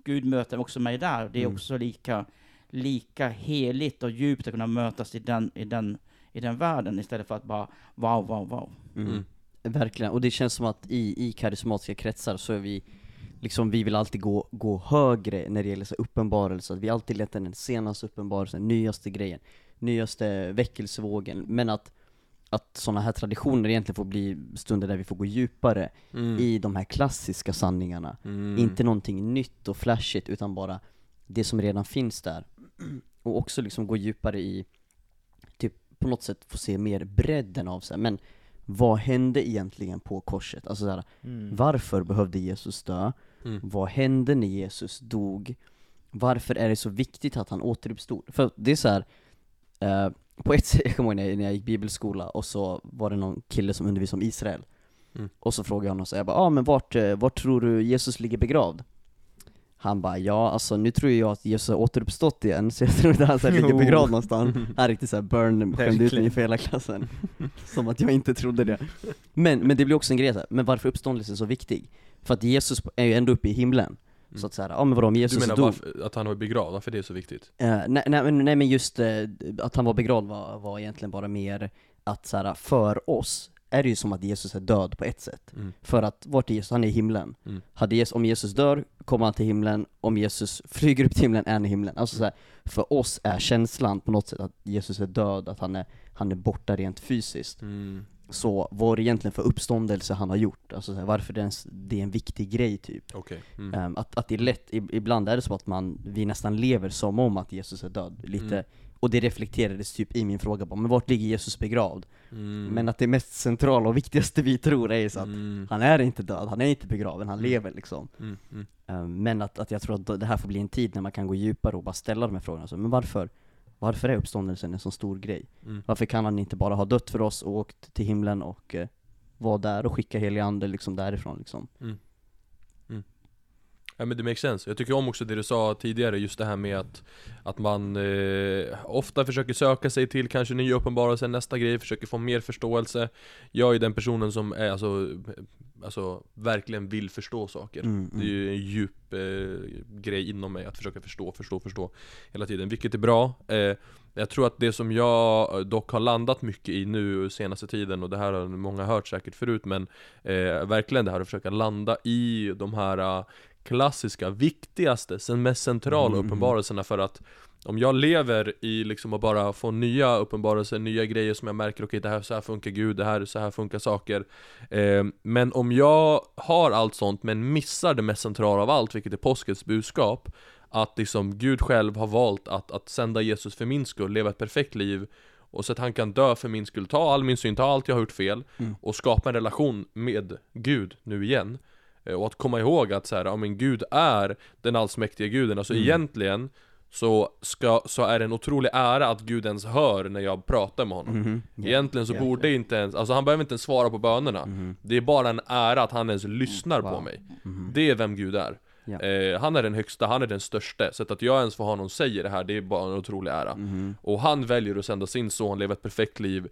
Gud möter också mig där, det är Mm. också lika, lika heligt och djupt att kunna mötas i den, i den, i den världen istället för att bara wow, wow, wow. Mm. Mm. Verkligen, och det känns som att i, i karismatiska kretsar så är vi Liksom vi vill alltid gå, gå högre när det gäller så uppenbarelse, att vi alltid letar den senaste uppenbarelsen, nyaste grejen, nyaste väckelsevågen, men att att sådana här traditioner egentligen får bli stunder där vi får gå djupare Mm. i de här klassiska sanningarna. Mm. Inte någonting nytt och flashigt, utan bara det som redan finns där. (clears throat) Och också liksom gå djupare i, typ på något sätt få se mer bredden av sig. Men vad hände egentligen på korset? Alltså såhär, Mm. varför behövde Jesus dö? Mm. Vad hände när Jesus dog? Varför är det så viktigt att han återuppstod? För det är så här. Eh, på ett sätt, (laughs) jag kommer ihåg när jag, när jag gick bibelskola och så var det någon kille som undervisade om Israel. Mm. Och så frågade jag honom så jag bara, ah, men vart, eh, vart tror du Jesus ligger begravd? Han bara, ja alltså nu tror jag att Jesus har återuppstått igen, så jag tror inte han så här ligger begravd någonstans. (laughs) Han riktigt såhär burn, skämde ut mig inför hela klassen. (laughs) Som att jag inte trodde det. Men, men det blir också en grej så här, men varför är uppståndelsen så viktig? För att Jesus är ju ändå uppe i himlen Så att såhär, ja men vadå om Du Jesus menar dog varför, att han var begravd, varför det är så viktigt? Eh, nej, nej, men, nej men just eh, att han var begravd var, var egentligen bara mer att så här, för oss är det ju som att Jesus är död på ett sätt. Mm. För att, vart är Jesus? Han är i himlen. Mm. Hade Jesus, om Jesus dör, kommer han till himlen. Om Jesus flyger upp till himlen, är han i himlen. Alltså så här, för oss är känslan på något sätt att Jesus är död, att han är, han är borta rent fysiskt. Mm. Så vad är det egentligen för uppståndelse han har gjort? Alltså så här, varför det är, en, s- det är en viktig grej typ. Okej. Mm. Ehm, att, att det är lätt, ib- ibland är det så att man, vi nästan lever som om att Jesus är död, lite Mm. Och det reflekterades typ i min fråga men vart ligger Jesus begravd? Mm. Men att det mest centrala och viktigaste vi tror är så att Mm. han är inte död, han är inte begraven, han Mm. lever liksom. Ehm, Men att, att jag tror att det här får bli en tid när man kan gå djupare och bara ställa de här frågorna, så, men varför? Varför är uppståndelsen en så stor grej? Mm. Varför kan han inte bara ha dött för oss och åkt till himlen och eh, vara där och skicka helig ande liksom därifrån liksom? Ja men det makes sense. Jag tycker om också det du sa tidigare, just det här med att, att man eh, ofta försöker söka sig till kanske nya uppenbarelser, nästa grej, försöker få mer förståelse. Jag är den personen som är alltså, alltså verkligen vill förstå saker. Mm, Det är ju en djup eh, grej inom mig att försöka förstå, förstå, förstå hela tiden, vilket är bra. Eh, jag tror att det som jag dock har landat mycket i nu senaste tiden, och det här har många hört säkert förut, men eh, verkligen det här att försöka landa i de här eh, klassiska, viktigaste, sen mest centrala Mm. uppenbarelserna för att om jag lever i liksom att bara få nya uppenbarelser, nya grejer som jag märker, okej det här, så här funkar Gud, det här, så här funkar saker eh, Men om jag har allt sånt men missar det mest centrala av allt, vilket är påskens budskap Att liksom Gud själv har valt att, att sända Jesus för min skull, leva ett perfekt liv och så att han kan dö för min skull, ta all min synd, ta allt jag har gjort fel Mm. och skapa en relation med Gud nu igen Eh, Och att komma ihåg att så här, ja men Gud är den allsmäktiga guden, alltså Mm. egentligen så, ska, så är det en otrolig ära att Gud ens hör när jag pratar med honom Mhm. Ja. Egentligen så Ja. borde inte ens, alltså han behöver inte ens svara på bönerna Mhm. Det är bara en ära att han ens lyssnar på Wow. mig Mhm. Det är vem Gud är Ja. eh, Han är den högsta, han är den största Så att jag ens får ha någon säger det här, det är bara en otrolig ära Mhm. Och han väljer att sända sin son, leva ett perfekt liv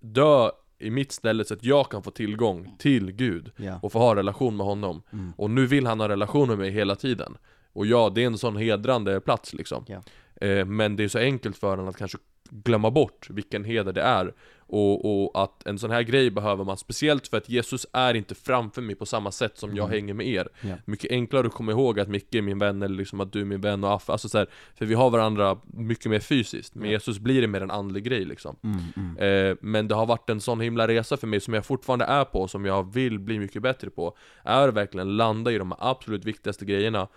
Dö i mitt ställe så att jag kan få tillgång till Gud. Och få ha relation med honom Mm. Och nu vill han ha relation med mig hela tiden Och ja, det är en sån hedrande plats liksom Ja. eh, Men det är så enkelt för honom att kanske glömma bort vilken heder det är och, och att en sån här grej behöver man speciellt för att Jesus är inte framför mig på samma sätt som jag Mm. hänger med er Ja. Mycket enklare att komma ihåg att Micke är min vän eller liksom att du är min vän och Affe, alltså så här, För vi har varandra mycket mer fysiskt, med Ja. Jesus blir det mer en andlig grej liksom Mm, mm. Eh, men det har varit en sån himla resa för mig som jag fortfarande är på, som jag vill bli mycket bättre på Är verkligen landa i de absolut viktigaste grejerna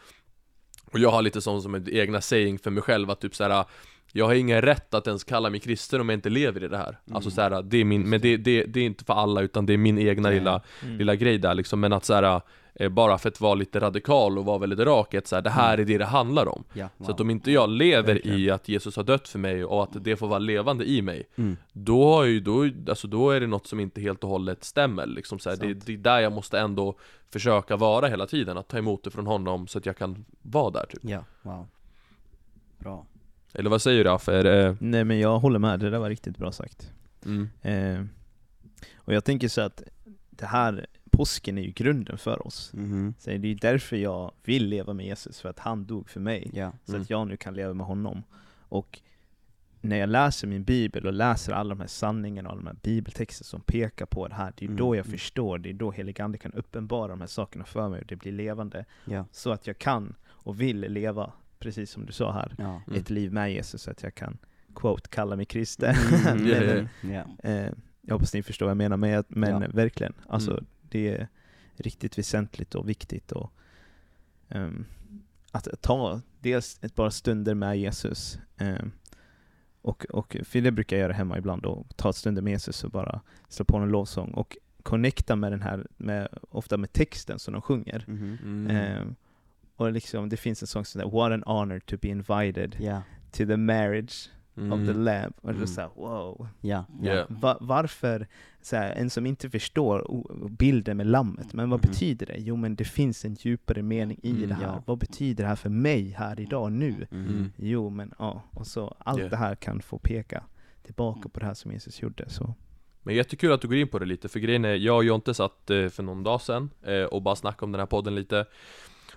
Och jag har lite sån som en egna saying för mig själv att typ såhär jag har ingen rätt att ens kalla mig kristen om jag inte lever i det här Alltså såhär, det är min, men det, det, det är inte för alla utan det är min egna Nej. lilla, Mm. lilla grej där liksom Men att såhär, bara för att vara lite radikal och vara väldigt rak, att såhär, det här är det det handlar om Ja, så att wow. om inte jag lever Verkligen. i att Jesus har dött för mig och att det får vara levande i mig Mm. Då har ju, då, alltså då är det något som inte helt och hållet stämmer liksom så här, det, det är där jag måste ändå försöka vara hela tiden, att ta emot det från honom så att jag kan vara där typ Ja, wow. Bra. Eller vad säger du Affe? Det, Nej men jag håller med, det där var riktigt bra sagt. mm, Eh, och jag tänker så att det här, påsken är ju grunden för oss. Mhm. Så det är därför jag vill leva med Jesus, för att han dog för mig. Så Mm. att jag nu kan leva med honom. Och när jag läser min bibel och läser alla de här sanningarna och alla de här bibeltexter som pekar på det här, det är Mm, då jag mm. förstår, det är då heligande kan uppenbara de här sakerna för mig och det blir levande. Ja. Så att jag kan och vill leva, precis som du sa här, Ja. Mm. ett liv med Jesus, så att jag kan, quote, kalla mig kristen. Mm, (laughs) ja. eh, jag hoppas ni förstår vad jag menar, men, men Ja. verkligen, alltså Mm. Det är riktigt väsentligt och viktigt och ehm, att ta dels ett par stunder med Jesus ehm, och, och för det brukar jag göra hemma ibland då, ta stunder med Jesus och bara slå på en lovsång och connecta med den här, med, ofta med texten som de sjunger. Mhm. mm, Ehm, och liksom, det finns en sång som heter What an honor to be invited Ja. to the marriage mm, of the lamb. Och det är Mm. såhär, wow. Ja. Yeah. Va, varför, så här, en som inte förstår bilden med lammet, men vad Mhm. betyder det? Jo men det finns en djupare mening i Mm, det här. ja. Vad betyder det här för mig här idag, nu? Mhm. Jo men ja, och så allt Yeah. det här kan få peka tillbaka på det här som Jesus gjorde. Så. Men jättekul att du går in på det lite, för grejen är, jag och Jonte satt eh, för någon dag sedan eh, och bara snackade om den här podden lite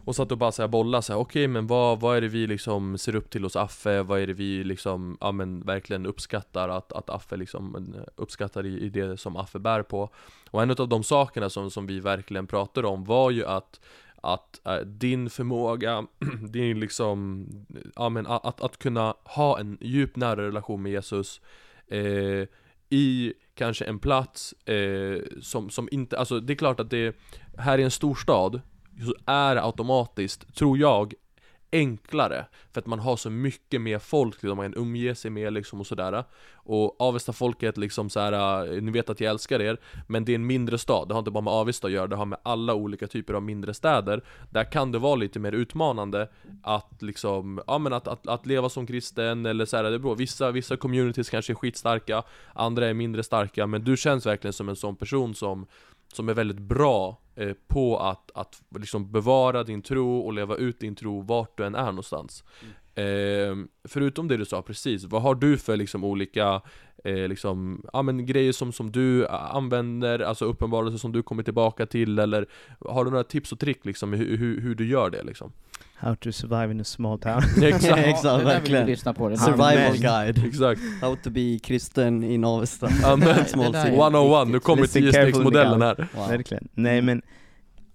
och satt och bara såhär bolla såhär, okej men vad, vad är det vi liksom ser upp till hos Affe? Vad är det vi liksom, ja men verkligen uppskattar att, att Affe liksom uppskattar i, i det som Affe bär på? Och en av de sakerna som, som vi verkligen pratade om var ju att att äh, din förmåga, (clears throat) din liksom, ja men att, att, att kunna ha en djup nära relation med Jesus eh, i kanske en plats eh, som, som inte, alltså det är klart att det, här i en storstad så är det automatiskt, tror jag, enklare. För att man har så mycket mer folk liksom, man umger sig med liksom och sådär. Och Avesta folket liksom så här, äh, ni vet att jag älskar er Men det är en mindre stad, det har inte bara med Avesta att göra, det har med alla olika typer av mindre städer. Där kan det vara lite mer utmanande att liksom, ja men att, att, att leva som kristen eller så här, det beror, vissa, vissa communities kanske är skitstarka Andra är mindre starka, men du känns verkligen som en sån person som som är väldigt bra eh, på att, att liksom bevara din tro och leva ut din tro vart du än är någonstans. Eh, förutom det du sa precis, vad har du för liksom olika eh, liksom, ja, men grejer som, som du eh, använder, alltså uppenbarelser som du kommer tillbaka till eller har du några tips och trick liksom hur, hur, hur du gör det liksom? How to survive in a small town. (laughs) Exakt, (laughs) Exakt, verkligen. lyssna på. Det där. Survival Amen. guide. exakt. How to be kristen i Navesta. Amen. (laughs) Small Det där är- city. 101, nu kommer Listen 10 carefully, stegsmodellen här. Wow. Verkligen. Nej men,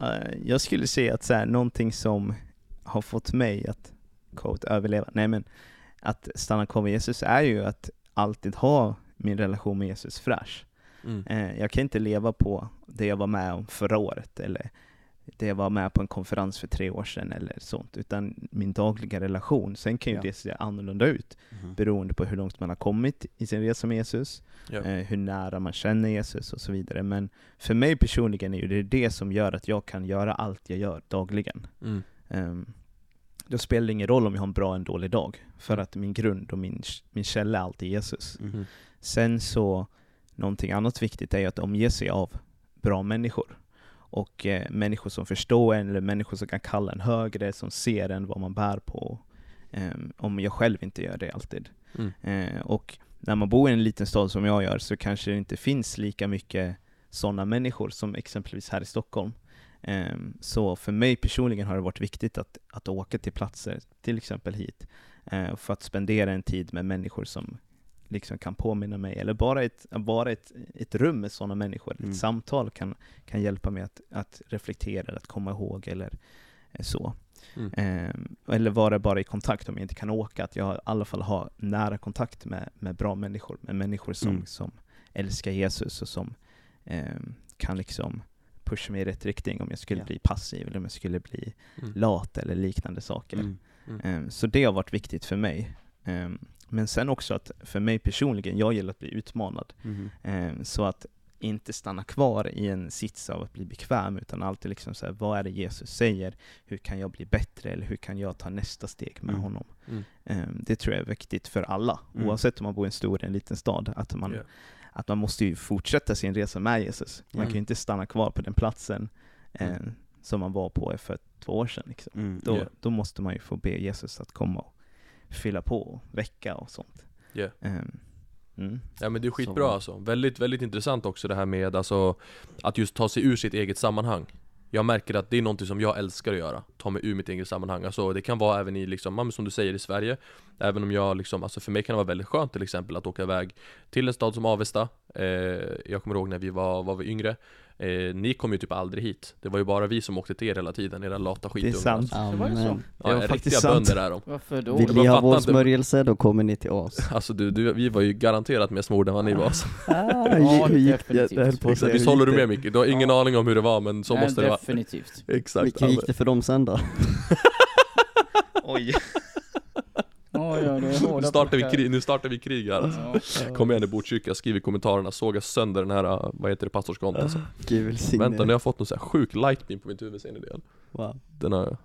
eh, jag skulle säga att så här, någonting som har fått mig att quote, överleva, nej men att stanna kvar med Jesus är ju att alltid ha min relation med Jesus fräsch. Mm. Eh, jag kan inte leva på det jag var med om förra året eller det jag var med på en konferens för tre år sedan eller sånt, utan min dagliga relation. Sen kan ju Ja. det se annorlunda ut Mhm. beroende på hur långt man har kommit i sin resa med Jesus, Ja. eh, hur nära man känner Jesus och så vidare. Men för mig personligen är det det som gör att jag kan göra allt jag gör dagligen. Mm. Ehm, då spelar det ingen roll om jag har en bra eller en dålig dag, för att min grund och min, min källa är alltid Jesus. Mm. Sen så, någonting annat viktigt är ju att omge sig av bra människor. Och eh, människor som förstår en, eller människor som kan kalla en högre, som ser en vad man bär på. Eh, om jag själv inte gör det alltid. Mm. Eh, och när man bor i en liten stad som jag gör så kanske det inte finns lika mycket sådana människor som exempelvis här i Stockholm. Ehm, Så för mig personligen har det varit viktigt att, att åka till platser, till exempel hit, eh, för att spendera en tid med människor som liksom kan påminna mig, eller bara ett, bara ett, ett rum med sådana människor. Mm. Ett samtal kan, kan hjälpa mig att, att reflektera, att komma ihåg eller eh, så. Mm. Ehm, eller vara bara i kontakt om jag inte kan åka, att jag i alla fall har nära kontakt med, med bra människor, med människor som, Mm. som älskar Jesus och som ehm, kan liksom pusha mig i rätt riktning om jag skulle Ja. bli passiv eller om jag skulle bli Mm. lat eller liknande saker. Ehm, så det har varit viktigt för mig. Men sen också att för mig personligen, jag gillar att bli utmanad. Ehm, så att inte stanna kvar i en sits av att bli bekväm, utan alltid liksom så här, vad är det Jesus säger? Hur kan jag bli bättre? Eller hur kan jag ta nästa steg med Mm. honom? Mm. Ehm, det tror jag är viktigt för alla, Mm. oavsett om man bor i en stor eller en liten stad. Att man, Ja. att man måste ju fortsätta sin resa med Jesus. Man kan ju inte stanna kvar på den platsen eh, Mm. som man var på för två år sedan. Liksom. Mm. Då, Ja. då måste man ju få be Jesus att komma och fylla på och väcka och sånt. Ja. Ehm, mm. Ja men det är Så- skitbra alltså. Väldigt, väldigt intressant också det här med alltså Att just ta sig ur sitt eget sammanhang Jag märker att det är någonting som jag älskar att göra Ta mig ur mitt eget sammanhang, alltså det kan vara även i liksom, som du säger i Sverige Även om jag liksom, alltså för mig kan det vara väldigt skönt till exempel att åka iväg Till en stad som Avesta eh, Jag kommer ihåg när vi var, var vi yngre eh, Ni kom ju typ aldrig hit Det var ju bara vi som åkte till er hela tiden, era lata skitungar sant. alltså. Det var ju så. Ja, Det var riktiga faktiskt sant. bönder är de (laughs) Varför då? Vill ni ha vår smörjelse, då kommer ni till oss. Alltså du, du, vi var ju garanterat mer smorda än vad ni var alltså. Ah, Ja, hur gick definitivt. det? Jag höll på att säga, Visst håller du det? med Micke? Du har ingen Ja. aning om hur det var men så Nej, måste det vara definitivt. Exakt Hur gick det för dem sen då? (laughs) Oj! Ja, det är Nu startar vi krig, nu startar vi krig här alltså. Ja. Kom igen i Botkyrka, skriv i kommentarerna, såga sönder den här, äh, vad heter det, pastorskontot alltså. Vänta, nu har jag fått någon sån här sjuk lightbeam på mitt huvud, ser ni det? Wow. Den har,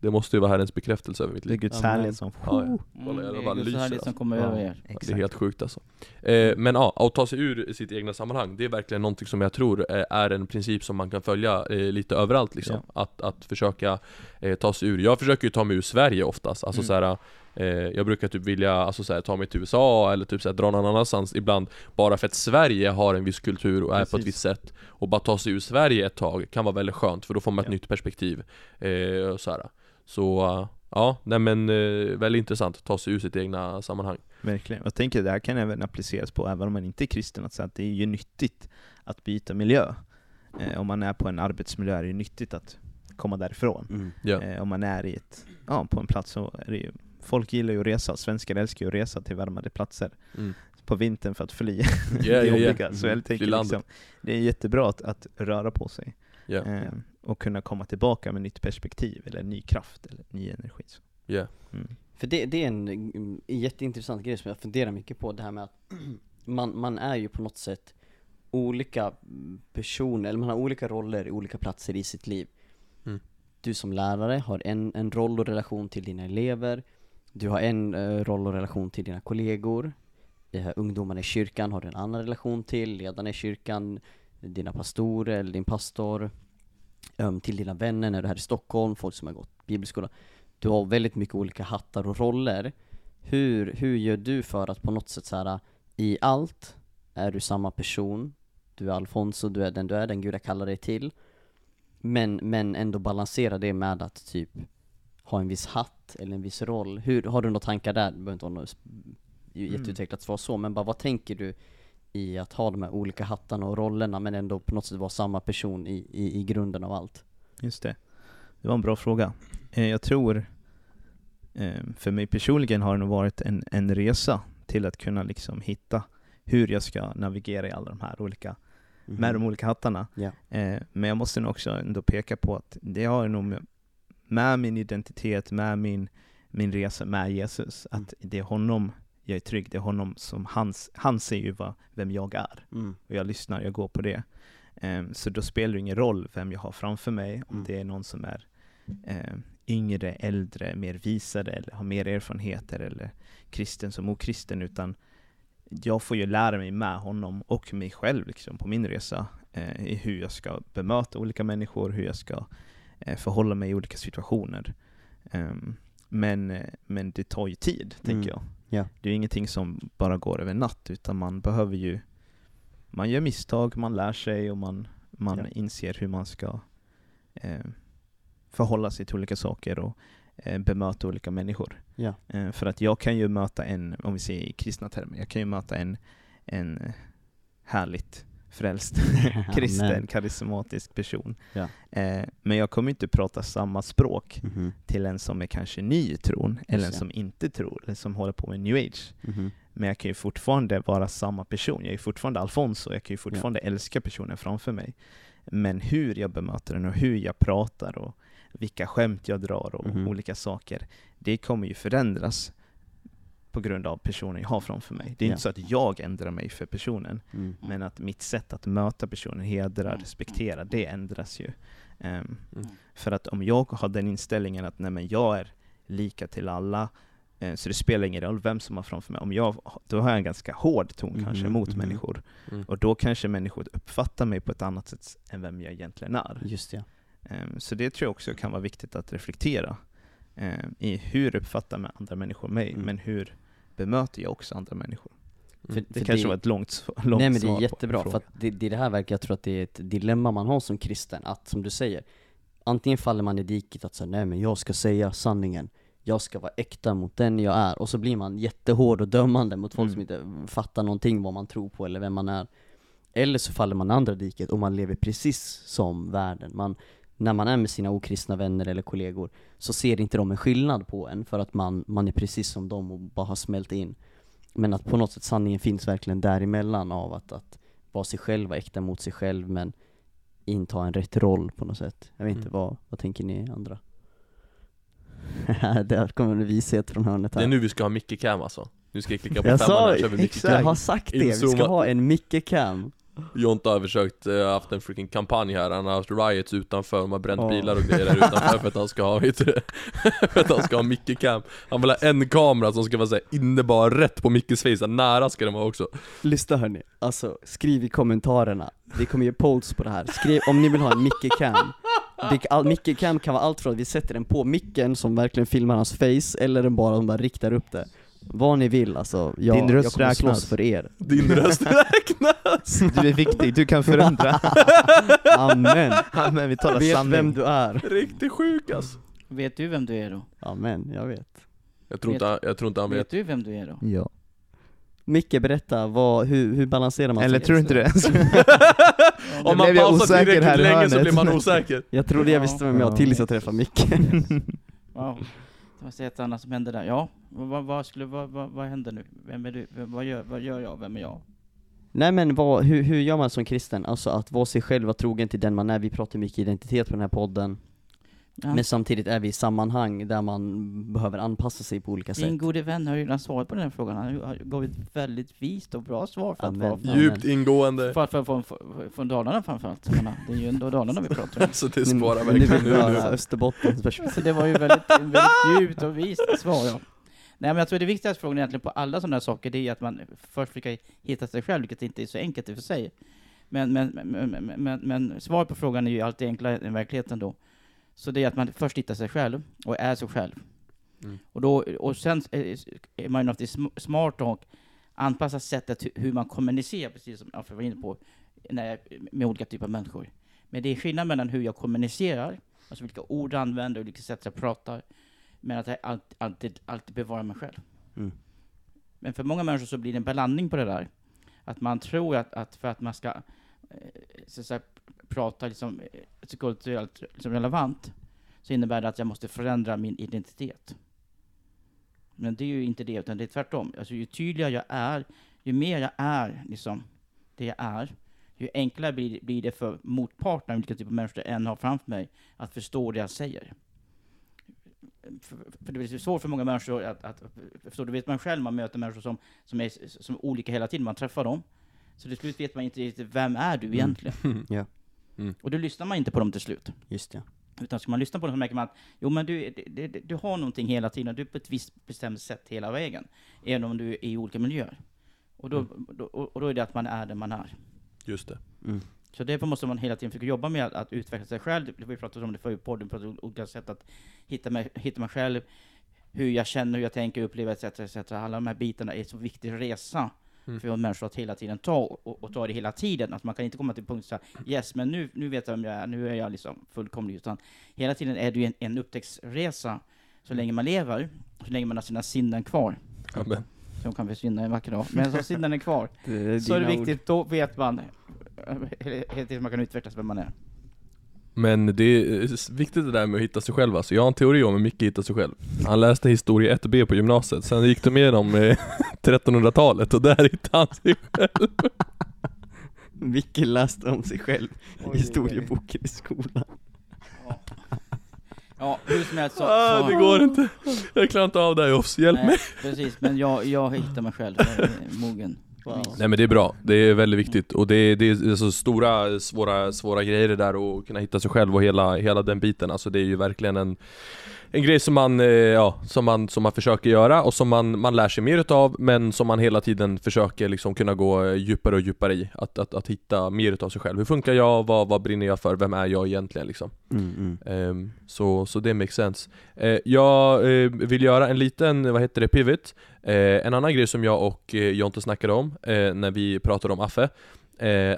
det måste ju vara Herrens bekräftelse över mitt Det är liv Guds härlighet som... Ja, ja. Mm, Kolla, det bara är Guds lyser härlighet som kommer Ja. över er. Det är helt sjukt alltså. Eh, men ja, att ta sig ur sitt egna sammanhang, det är verkligen någonting som jag tror eh, är en princip som man kan följa eh, lite överallt liksom. Att, att försöka eh, ta sig ur. Jag försöker ju ta mig ur Sverige oftast, alltså Mm. såhär eh, Jag brukar typ vilja alltså, såhär, ta mig till USA eller typ såhär, dra någon annanstans ibland Bara för att Sverige har en viss kultur och är på ett Precis. visst sätt Och bara ta sig ur Sverige ett tag kan vara väldigt skönt för då får man ett Ja. nytt perspektiv eh, och så, eh, ja, nej men eh, väldigt intressant att ta sig ur sitt egna sammanhang Verkligen. Jag tänker att det här kan även appliceras på, även om man inte är kristen, att, säga att det är ju nyttigt att byta miljö. Eh, om man är på en arbetsmiljö är det ju nyttigt att komma därifrån. Mm. Eh, om man är i ett, ja, på en plats så är det ju, folk gillar ju att resa, svenskar älskar ju att resa till varmare platser mm. på vintern för att fly Ja, (laughs) det ja, ja. jobbiga. Så jag Fly tänker liksom, det är jättebra att, att röra på sig Ja, eh, och kunna komma tillbaka med nytt perspektiv, eller ny kraft, eller ny energi. Så. ja, Mm. För det, det är en, mm, en jätteintressant grej som jag funderar mycket på, det här med att (clears throat) man, man är ju på något sätt olika personer, eller man har olika roller i olika platser i sitt liv. Mm. Du som lärare har en, en roll och relation till dina elever, du har en eh, roll och relation till dina kollegor, eh, det ungdomarna i kyrkan har du en annan relation till, ledarna i kyrkan, dina pastorer eller din pastor, um, till dina vänner när du är här i Stockholm, folk som har gått bibelskola. Du har väldigt mycket olika hattar och roller. Hur, hur gör du för att på något sätt så här i allt är du samma person, du är Alfonso, du är den du är, den Gud jag kallar dig till. Men, men ändå balansera det med att typ ha en viss hatt eller en viss roll. Hur, har du några tankar där? Det behöver inte vara något sp- jätteutvecklat svar så, men bara vad tänker du i att ha de här olika hattarna och rollerna men ändå på något sätt vara samma person i, i, i grunden av allt? Just det. Det var en bra fråga. Eh, jag tror, eh, för mig personligen har det nog varit en, en resa till att kunna liksom hitta hur jag ska navigera i alla de här olika, med de olika hattarna. Eh, men jag måste nog också ändå peka på att det har nog med, min identitet, med min, min resa med Jesus, att det är honom jag är trygg, det är honom som, hans, han ser ju vad, vem jag är. Mm. och jag lyssnar, jag går på det. Ehm, så då spelar det ingen roll vem jag har framför mig, om Mm. det är någon som är ehm, yngre, äldre, mer visade eller har mer erfarenheter eller kristen som okristen utan jag får ju lära mig med honom och mig själv liksom, på min resa eh, i hur jag ska bemöta olika människor, hur jag ska förhålla mig i olika situationer. Ehm, men, eh, men det tar ju tid, Mm. tänker jag. Ja. Det är ju ingenting som bara går över natt, utan man behöver ju man gör misstag, man lär sig och man, man Ja. inser hur man ska eh, förhålla sig till olika saker och eh, bemöta olika människor. Ja. Eh, för att jag kan ju möta en, om vi säger i kristna termer, jag kan ju möta en, en eh, härligt frälst (laughs) kristen, karismatisk person. Ja. Eh, men jag kommer inte prata samma språk Mhm. till en som är kanske ny i tron, eller en som inte tror, eller som håller på med new age. Mhm. Men jag kan ju fortfarande vara samma person, jag är fortfarande Alfonso, jag kan ju fortfarande älska personen framför mig. Men hur jag bemöter den och hur jag pratar och vilka skämt jag drar och Mhm. olika saker, det kommer ju förändras på grund av personen jag har framför mig. Det är Ja. inte så att jag ändrar mig för personen, Mm. men att mitt sätt att möta personen, hedra, Mm. respektera, det ändras ju. Ehm, Mm. För att om jag har den inställningen att nej men jag är lika till alla, eh, så det spelar ingen roll vem som har framför mig. Om jag, då har jag en ganska hård ton Mhm, kanske mot mhm. människor. Mm. Och då kanske människor uppfattar mig på ett annat sätt än vem jag egentligen är. Just det. Ehm, Så det tror jag också kan vara viktigt att reflektera ehm, i hur uppfattar andra människor mig, Mm. men hur bemöter jag också andra människor? För, Det för kanske var ett långt, (laughs) långt Nej men det är jättebra, för att det, det, är det här verkar, jag tror att det är ett dilemma man har som kristen, att som du säger, antingen faller man i diket att säga nej men jag ska säga sanningen, jag ska vara äkta mot den jag är, och så blir man jättehård och dömande mot folk Mm. som inte fattar någonting vad man tror på eller vem man är. Eller så faller man i andra diket och man lever precis som världen. Man, när man är med sina okristna vänner eller kollegor så ser inte de en skillnad på en för att man, man är precis som dem och bara har smält in. Men att på något sätt sanningen finns verkligen däremellan av att, att vara sig själv, vara äkta mot sig själv men inta en rätt roll på något sätt. Jag vet inte, Mm. vad, vad tänker ni andra? (laughs) Där kommer en vishet från hörnet här. Det är nu vi ska ha Micke Cam alltså. Nu ska jag klicka på Jag femman sa, här, kör vi Micke exakt. jag Cam. har sagt det, vi ska ha en Micke Cam. Jonte har försökt, eh, haft en freaking kampanj här, han har haft riots utanför, de har bränt Ja. bilar och grejer där utanför för att han ska ha, vet? (laughs) För att han ska ha Micke Cam. Han vill ha en kamera som ska vara såhär inne bara rätt på Mickes face, nära ska den vara också. Lyssna hörni, alltså skriv i kommentarerna, vi kommer ge polls på det här, skriv om ni vill ha en Micke Cam. Det, all, Micke Cam kan vara allt från att vi sätter den på micken som verkligen filmar hans face, eller den bara, de bara riktar upp det Vad ni vill alltså, jag, Din röst jag kommer slåss för er Din röst räknas! (laughs) Du är viktig, du kan förändra. (laughs) Amen! Men vi talar Vet sanning. vem du är Riktigt sjuk alltså. Vet du vem du är då? Amen, jag vet jag, tror inte, han- jag tror inte han Vet vet du vem du är då? Ja. Micke berätta, vad, hur, hur balanserar man Eller sig? tror du inte det? (laughs) Om man blev jag pausar osäker tillräckligt här i länge så hörnet. blir man osäker Jag trodde jag Ja. visste vem jag Ja. tills jag träffade Micke Wow. Det var ett annat som hände där. Ja, vad, vad, skulle, vad, vad, vad händer nu? Vem är du? Vad, gör, vad gör jag? Vem är jag? Nej men vad, hur, hur gör man som kristen? Alltså att vara sig själv, vara trogen till den man är, vi pratar mycket identitet på den här podden Ja. Men samtidigt är vi i sammanhang där man behöver anpassa sig på olika sätt Din gode vän har ju redan svarat på den här frågan. Han har gav ett väldigt vist och bra svar för att Amen. vara Ja, Djupt ingående för, för, för, för, från Dalarna framförallt. Det är ju ändå Dalarna vi pratar om. (laughs) Så det Nu- sparar nu verkligen nu höra Österbottens perspektiv Så det var ju väldigt, väldigt djupt och vist svar ja. Nej men jag tror det viktigaste frågan egentligen på alla sådana här saker, det är att man först försöker hitta sig själv, vilket inte är så enkelt i och för sig. Men, men, men, men, men, men svaret på frågan är ju alltid enklare än verkligheten då. Så det är att man först hittar sig själv, och är sig själv. Mm. Och, då, och sen är är man ju smart och anpassar sättet hu- hur man kommunicerar, precis som jag var inne på, när, med olika typer av människor. Men det är skillnad mellan hur jag kommunicerar, alltså vilka ord jag använder och vilka sätt jag pratar, men att jag alltid, alltid, alltid bevarar mig själv. Mm. Men för många människor så blir det en blandning på det där. Att man tror att, att för att man ska eh, så att säga, prata liksom, eh, alltså kulturellt liksom relevant, så innebär det att jag måste förändra min identitet. Men det är ju inte det, utan det är tvärtom. Alltså, ju tydligare jag är, ju mer jag är liksom, det jag är, ju enklare blir, blir det för motparten, vilken typ av människor jag än har framför mig, att förstå det jag säger. För, för det är svårt för många människor att, att förstå, det vet man själv, man möter människor som, som är som olika hela tiden, man träffar dem. Så till slut vet man inte riktigt, vem är du egentligen? (laughs) Ja. Mm. Och då lyssnar man inte på dem till slut. Just det Utan ska man lyssna på det så märker man att jo, men du, det, du har någonting hela tiden, du är på ett visst bestämt sätt hela vägen. Även om du är i olika miljöer. Och då, då, och då är det att man är den man är. Just det. Mm. Så därför måste man hela tiden försöka jobba med att, att utveckla sig själv. Vi pratade om det förr i podden, om olika sätt att hitta mig, hitta mig själv, hur jag känner, hur jag tänker, upplever etc. etc. Alla de här bitarna är så viktig resa Mm. för människor att hela tiden ta och, och ta det hela tiden. Att man kan inte komma till punkt så här, yes, men nu, nu vet jag vem jag är, nu är jag liksom fullkomlig. Utan hela tiden är det ju en, en upptäcktsresa så länge man lever, så länge man har sina sinnen kvar. Amen. Som kan försvinna en vacker dag. Men så sinnen är kvar, Det är så är det dina ord. viktigt, då vet man eh, helt enkelt man kan utvecklas vem man är. Men det är viktigt det där med att hitta sig själv alltså. Jag har en teori om hur Micke hittar sig själv. Han läste historia 1B på gymnasiet, sen gick de igenom eh, (laughs) 1300-talet och där hittade han sig själv. (laughs) Micke läste om sig själv i historieboken i skolan. Ja, hur som helst så... Ah, så det går inte. Jag klarar inte av det här Jofs, hjälp nej, mig. Precis, men jag, jag hittar mig själv, jag är mogen. Wow. Nej men det är bra, det är väldigt viktigt och det är, det är så stora, svåra, svåra grejer det där att kunna hitta sig själv och hela, hela den biten Alltså det är ju verkligen en en grej som man, eh, ja, som man, som man försöker göra och som man, man lär sig mer utav men som man hela tiden försöker liksom kunna gå djupare och djupare i att, att, att hitta mer utav sig själv Hur funkar jag? Vad, vad brinner jag för? Vem är jag egentligen liksom? Mm, mm. Ehm, så, så det makes sense. Eh, jag eh, vill göra en liten, vad heter det, pivot. Eh, en annan grej som jag och Jonte snackade om när vi pratade om Affe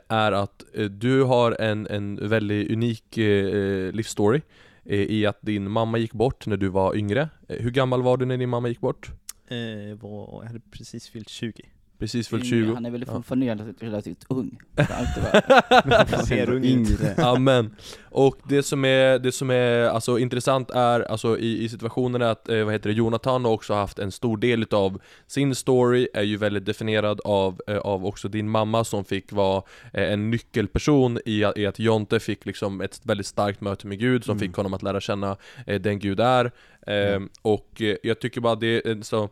är att du har en, en väldigt unik livsstory Eh, i att din mamma gick bort när du var yngre. Eh, hur gammal var du när din mamma gick bort? Eh, jag hade precis fyllt 20. Precis fyllt Yngre, 20? Han är väl Ja. fortfarande relativt, relativt ung. (laughs) Ser ung ut. yngre. Amen. Och det som är, det som är alltså, intressant är, alltså i, i situationen är att, eh, vad heter det, Jonathan har också haft en stor del utav sin story, är ju väldigt definierad av, eh, av också din mamma som fick vara eh, en nyckelperson i, i att Jonte fick liksom ett väldigt starkt möte med Gud som Mm. fick honom att lära känna eh, den Gud är. Eh, Och eh, jag tycker bara det är så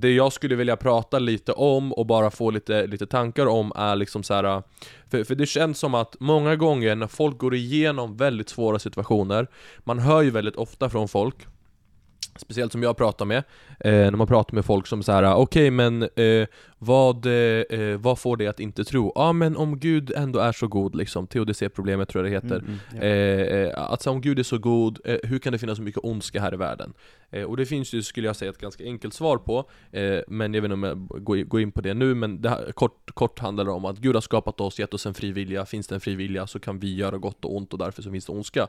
det jag skulle vilja prata lite om och bara få lite, lite tankar om är liksom så här. Äh, för, för det känns som att många gånger när folk går igenom väldigt svåra situationer Man hör ju väldigt ofta från folk Speciellt som jag pratar med, eh, när man pratar med folk som så här: okej men eh, vad, eh, vad får dig att inte tro? Ja men om Gud ändå är så god liksom, teodicé-problemet tror jag det heter Mm, mm, ja. Eh, eh, att så om Gud är så god, eh, hur kan det finnas så mycket ondska här i världen? Eh, och det finns ju, skulle jag säga, ett ganska enkelt svar på, eh, men jag vet inte om jag går, går in på det nu, men det här, kort, kort handlar det om att Gud har skapat oss, gett oss en fri vilja, finns det en fri vilja så kan vi göra gott och ont och därför så finns det ondska.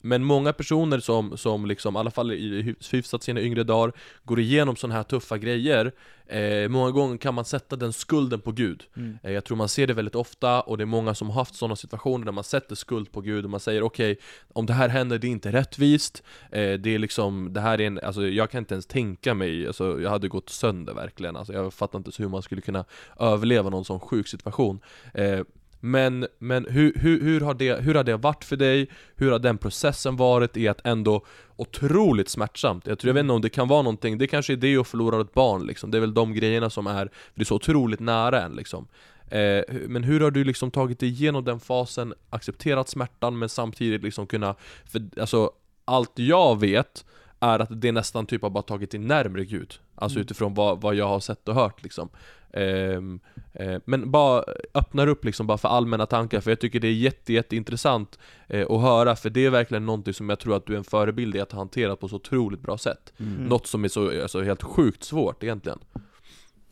Men många personer som, som liksom, i alla fall i hy- hyfsat sina yngre dagar, går igenom sådana här tuffa grejer eh, Många gånger kan man sätta den skulden på Gud. Mm. Eh, Jag tror man ser det väldigt ofta och det är många som har haft sådana situationer där man sätter skuld på Gud och man säger okej Om det här händer, det är inte rättvist. Eh, Det är liksom, det här är en, alltså jag kan inte ens tänka mig, alltså jag hade gått sönder verkligen. Alltså, Jag fattar inte så hur man skulle kunna överleva någon sån sjuk situation. Eh, men, men hur, hur, hur, har det, hur har det varit för dig? Hur har den processen varit i att ändå otroligt smärtsamt? Jag tror, jag vet inte om det kan vara någonting, det kanske är det att förlora ett barn liksom Det är väl de grejerna som är, det är så otroligt nära en liksom eh, Men hur har du liksom tagit dig igenom den fasen, accepterat smärtan men samtidigt liksom kunna, för alltså allt jag vet är att det nästan typ har bara tagit dig närmre Gud Alltså Mm. utifrån vad, vad jag har sett och hört liksom Ehm, eh, Men bara öppnar upp liksom bara för allmänna tankar för jag tycker det är jätte, jätteintressant eh, att höra för det är verkligen någonting som jag tror att du är en förebild i att hantera på så otroligt bra sätt Mm. Något som är så alltså, helt sjukt svårt egentligen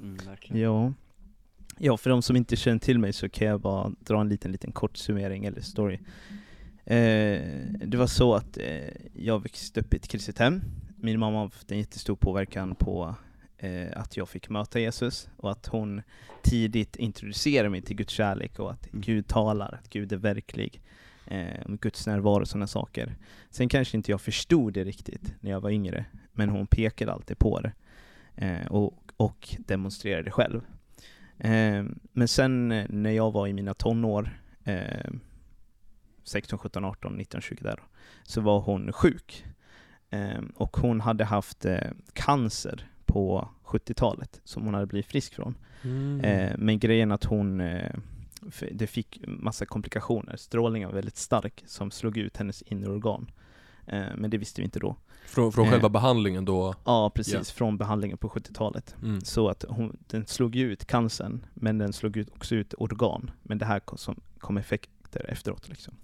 Mm. Ja. ja, för de som inte känner till mig så kan jag bara dra en liten, liten kort summering eller story. Eh, det var så att eh, jag växte upp i ett kristet hem. Min mamma har haft en jättestor påverkan på eh, att jag fick möta Jesus och att hon tidigt introducerade mig till Guds kärlek och att Mm. Gud talar, att Gud är verklig. Om Guds närvaro och sådana saker. Sen kanske inte jag förstod det riktigt när jag var yngre, men hon pekade alltid på det. Och, och demonstrerade själv. Men sen när jag var i mina tonår, 16, 17, 18, 19, 20 där, så var hon sjuk. Eh, och hon hade haft eh, cancer på 70-talet som hon hade blivit frisk från. Mm. Eh, men grejen att hon, eh, det fick massa komplikationer. Strålningen var väldigt stark som slog ut hennes inre organ. Eh, men det visste vi inte då. Från, från Eh. själva behandlingen då? Ja, precis. Ja. Från behandlingen på 70-talet. Mm. Så att hon, den slog ju ut cancern, men den slog ut också ut organ. Men det här kom, som, kom effekter efteråt. Liksom.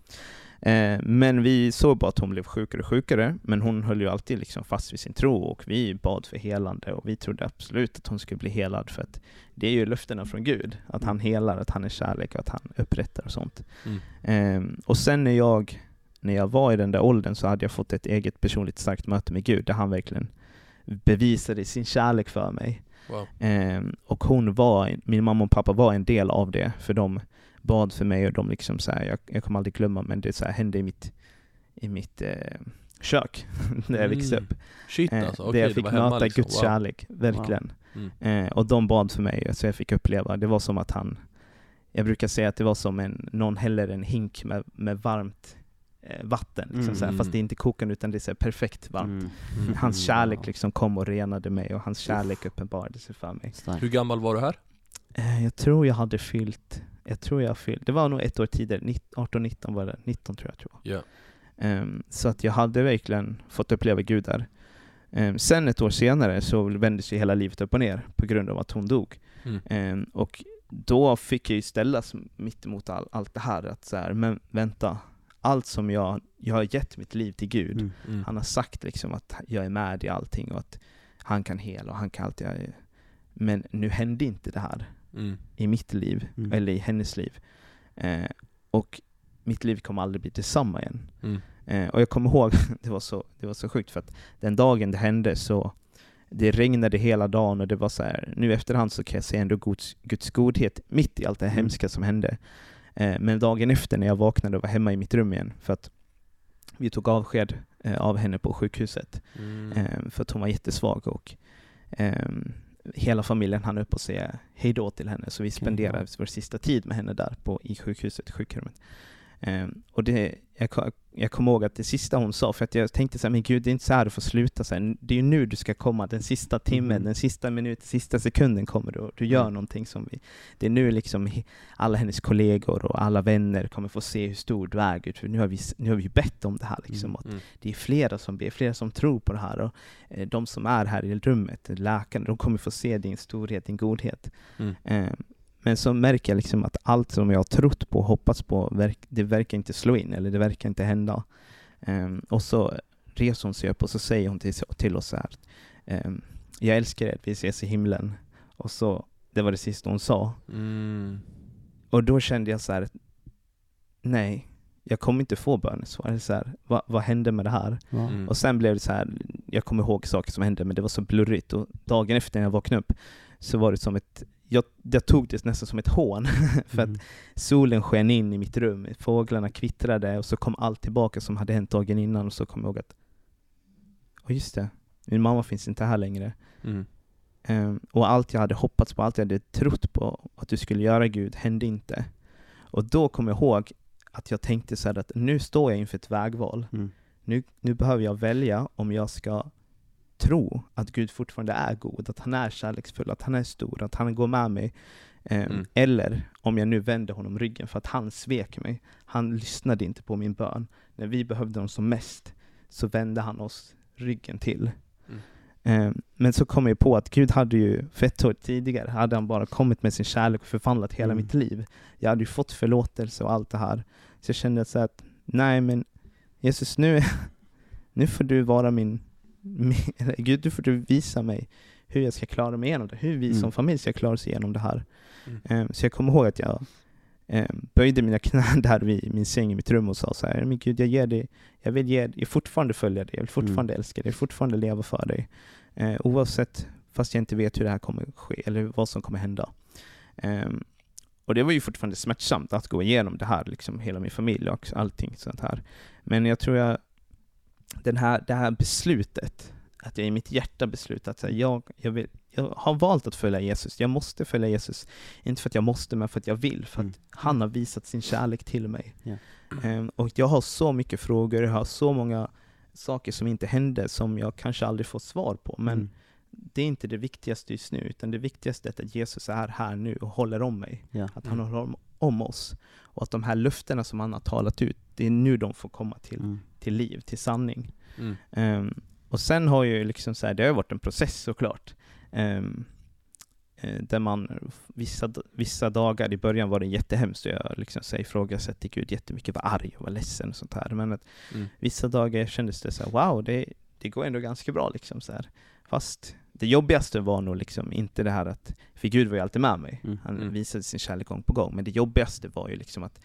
Eh, men vi såg bara att hon blev sjukare och sjukare, men hon höll ju alltid liksom fast vid sin tro och vi bad för helande och vi trodde absolut att hon skulle bli helad för att det är ju löftena från Gud, att han helar, att han är kärlek och att han upprättar och sånt. Mm. Eh, och sen när jag, när jag var i den där åldern så hade jag fått ett eget personligt starkt möte med Gud där han verkligen bevisade sin kärlek för mig. Wow. Ehm, och hon var, min mamma och pappa var en del av det, för de bad för mig och de liksom så här, jag, jag kommer aldrig glömma, men det så här, hände i mitt, i mitt eh, kök (laughs) när jag växte Mm. upp. Shit Eh, alltså, där okej jag det fick möta liksom. Guds wow. kärlek, verkligen. Mm. Eh, och de bad för mig, så jag fick uppleva, det var som att han, jag brukar säga att det var som en, någon häller en hink med, med varmt eh, vatten, liksom, Mm. så här, fast det är inte kokande utan det är så här, perfekt varmt. Mm. Mm. Hans Mm. kärlek liksom kom och renade mig och hans kärlek uppenbarade sig för mig. Starkt. Hur gammal var du här? Eh, Jag tror jag hade fyllt, jag tror jag fyllt, det var nog ett år tidigare, 18-19 var det, 19 tror jag tror jag. Ja. Ehm, Så att jag hade verkligen fått uppleva Gud där. Ehm, Sen ett år senare så vändes ju hela livet upp och ner på grund av att hon dog. Mm. Ehm, Och då fick jag ju ställas mitt emot all, allt det här, att så här, men vänta, allt som jag, jag har gett mitt liv till Gud, Mm. Mm. han har sagt liksom att jag är med i allting och att han kan hela och han kan allt. jag- Men nu hände inte det här Mm. i mitt liv, Mm. eller i hennes liv. Eh, och mitt liv kommer aldrig bli detsamma igen. Mm. Eh, och jag kommer ihåg, (laughs) det var, så, det var så sjukt för att den dagen det hände så det regnade hela dagen och det var så här, nu efterhand så kan jag se ändå Guds, Guds godhet mitt i allt det Mm. hemska som hände. Eh, men dagen efter när jag vaknade och var hemma i mitt rum igen, för att vi tog avsked eh, av henne på sjukhuset, Mm. eh, för att hon var jättesvag och ehm, hela familjen hann upp och säga hej då till henne, så vi spenderade wow. vår sista tid med henne där på, i sjukhuset, sjukrummet. Ehm, och det, jag, jag kommer ihåg att det sista hon sa, för att jag tänkte så här, men gud det är inte så här du får sluta, så här, det är ju nu du ska komma, den sista timmen, Mhm. den sista minuten, sista sekunden kommer du och du gör Mm. någonting som vi, det är nu liksom alla hennes kollegor och alla vänner kommer få se hur stor du är Gud, för nu har vi, nu har vi bett om det här liksom, Mm. Mm. det är flera som ber, flera som tror på det här och eh, de som är här i rummet, läkarna, de kommer få se din storhet, din godhet. Mm. Eh, men så märker jag liksom att allt som jag har trott på och hoppats på, det verkar inte slå in, eller det verkar inte hända. Eh, och så reser hon sig upp och så säger hon till, till oss så här, eh, jag älskar er, vi ses i himlen. Och så, det var det sista hon sa. Mm. Och då kände jag så här, nej, jag kommer inte få bönesvar. Eller Så här, vad, vad hände med det här? Mm. Och sen blev det så här, jag kommer ihåg saker som hände men det var så blurrigt och dagen efter när jag vaknade upp så var det som ett, jag, jag tog det nästan som ett hån (laughs) för att Mm. solen sken in i mitt rum, fåglarna kvittrade och så kom allt tillbaka som hade hänt dagen innan och så kom jag ihåg att, och just det, min mamma finns inte här längre. Mm. Ehm, och allt jag hade hoppats på, allt jag hade trott på att du skulle göra Gud, hände inte. Och då kom jag ihåg att jag tänkte så här att nu står jag inför ett vägval. Mm. Nu, nu behöver jag välja om jag ska tro att Gud fortfarande är god, att han är kärleksfull, att han är stor, att han går med mig. Ehm, Mm. Eller om jag nu vänder honom ryggen för att han svek mig. Han lyssnade inte på min bön. När vi behövde honom som mest så vände han oss ryggen till. Mm. Ehm, Men så kom jag på att Gud hade ju, för ett år tidigare, hade han bara kommit med sin kärlek och förvandlat hela Mm. mitt liv. Jag hade ju fått förlåtelse och allt det här. Så jag kände så att, nej men Jesus nu, (laughs) nu får du vara min, (laughs) Gud du får du visa mig hur jag ska klara mig igenom det, hur vi Mm. som familj ska klara oss igenom det här. Mm. Ehm, Så jag kommer ihåg att jag ehm, böjde mina knän (laughs) där vid min säng i mitt rum och sa så här, men Gud jag ger dig, jag vill ge, jag fortfarande följa dig, jag vill fortfarande älska dig, jag vill fortfarande leva för dig. Eh, oavsett, fast jag inte vet hur det här kommer ske, eller vad som kommer hända. Ehm, och det var ju fortfarande smärtsamt att gå igenom det här, liksom hela min familj och allting sånt här. Men jag tror jag, den här, det här beslutet, att jag i mitt hjärta beslutat att jag, jag, vill, jag har valt att följa Jesus, jag måste följa Jesus, inte för att jag måste men för att jag vill, för att Mm. han har visat sin kärlek till mig. Ehm, och jag har så mycket frågor, jag har så många saker som inte hände som jag kanske aldrig får svar på, men Mm. det är inte det viktigaste just nu, utan det viktigaste är att Jesus är här nu och håller om mig. Ja. Att han Mm. håller om, om oss. Och att de här löftena som han har talat ut, det är nu de får komma till, Mm. Till liv, till sanning. Mm. Ehm, och sen har ju liksom så här, det har ju varit en process såklart. Um, där man, vissa, vissa dagar i början var det jättehemskt och jag liksom så ifrågasatte Gud jättemycket, var arg och var ledsen och sånt här. Men att Mm. vissa dagar kändes det så här, wow, det, det går ändå ganska bra liksom så här. Fast det jobbigaste var nog liksom inte det här att, för Gud var ju alltid med mig. Mm. Han Mm. visade sin kärlek gång på gång. Men det jobbigaste var ju liksom att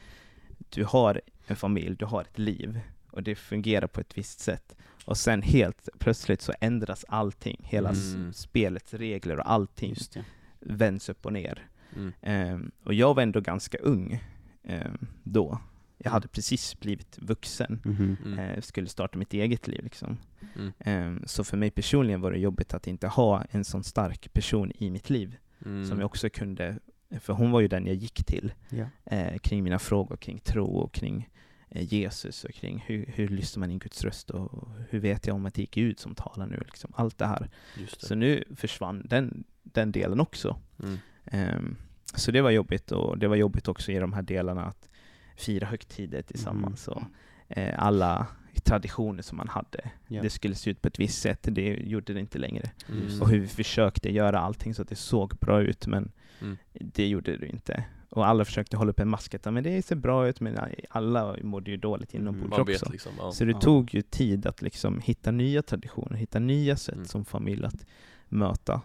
du har en familj, du har ett liv och det fungerar på ett visst sätt. Och sen helt plötsligt så ändras allting. Hela Mm. spelets regler och allting Just det. vänds upp och ner. Mm. Ehm, och jag var ändå ganska ung ehm, då. Jag Mm. hade precis blivit vuxen. Mhm. Mm. Eh, skulle starta mitt eget liv liksom. Mm. Ehm, så för mig personligen var det jobbigt att inte ha en sån stark person i mitt liv. Mm. Som jag också kunde, för hon var ju den jag gick till Ja. eh, kring mina frågor kring tro och kring Jesus och kring hur, hur lyssnar man in Guds röst och hur vet jag om att det är Gud som talar nu? Liksom, allt det här. Det. Så nu försvann den, den delen också. Mm. Ehm, så det var jobbigt och det var jobbigt också i de här delarna att fira högtider tillsammans och eh, alla traditioner som man hade. Ja. Det skulle se ut på ett visst sätt, det gjorde det inte längre. Mm. Och hur vi försökte göra allting så att det såg bra ut, men Mm. det gjorde det inte. Och alla försökte hålla upp en mask, att men det ser bra ut, men alla mådde ju dåligt inombords Mm. Också. liksom. Ja. Så det Ja. tog ju tid att liksom hitta nya traditioner, hitta nya sätt Mm. som familj att möta.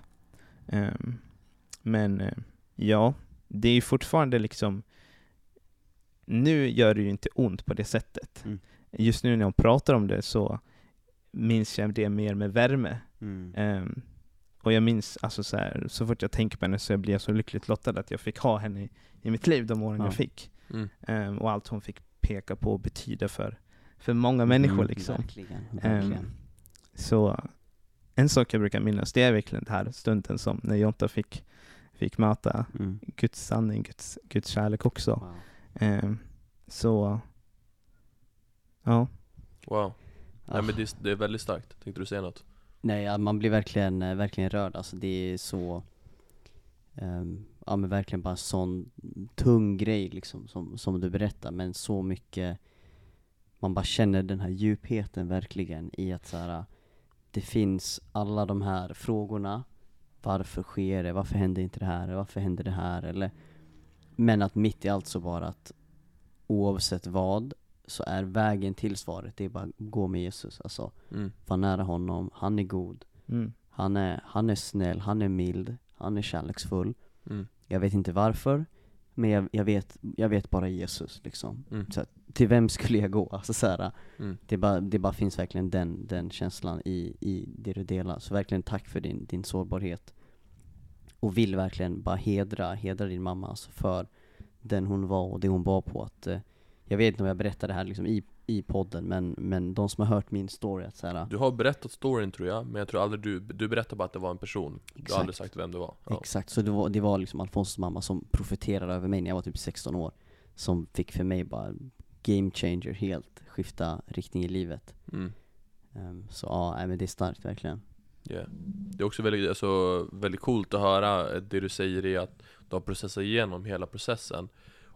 Ehm, men eh, ja, det är ju fortfarande liksom, nu gör det ju inte ont på det sättet. Mm. Just nu när jag pratar om det så minns jag det mer med värme. Mm. Ehm, och jag minns, alltså så, här, så fort jag tänker på henne så blir jag så lyckligt lottad att jag fick ha henne i, i mitt liv de åren Ja. jag fick. Mm. Ehm, och allt hon fick peka på och betyda för, för många människor Mm, liksom. Verkligen, verkligen. Ehm, så en sak jag brukar minnas, det är verkligen den här stunden som när Jonta fick, fick möta Mm. Guds sanning, Guds, Guds kärlek också. Wow. Ehm, så, ja. Wow. Nej Ah. men det, är- det är väldigt starkt. Tänkte du säga något? Nej, man blir verkligen, eh, verkligen rörd. Alltså det är så, um, ja men verkligen bara en sån tung grej liksom som, som du berättar, men så mycket, man bara känner den här djupheten verkligen i att så här, det finns alla de här frågorna, varför sker det, varför händer inte det här, varför händer det här, eller men att mitt i allt så bara att oavsett vad, så är vägen till svaret, det är bara gå med Jesus, alltså Mm. var nära honom, han är god, Mm. han är, han är snäll, han är mild, han är kärleksfull. Mm. Jag vet inte varför, men jag, jag, vet, jag vet bara Jesus liksom. Mm. Så att, till vem skulle jag gå? (laughs) Alltså så här, Mm. det, bara, det bara finns verkligen den, den känslan i, i det du delar. Så verkligen tack för din, din sårbarhet. Och vill verkligen bara hedra, hedra din mamma alltså för den hon var och det hon var på. Att, eh, jag vet inte om jag berättar det här liksom i, i podden, men, men de som har hört min story, att så här, Du har berättat storyn tror jag, men jag tror aldrig du, du berättade bara att det var en person. Du Exakt. har aldrig sagt vem det var. Ja. Exakt, så det var, det var liksom Alfonsos mamma som profeterade över mig när jag var typ 16 år Som fick för mig bara game changer helt, skifta riktning i livet Mm. Ehm, Så ja, men det är starkt verkligen Yeah. Det är också väldigt, alltså, väldigt coolt att höra det du säger är att du har processat igenom hela processen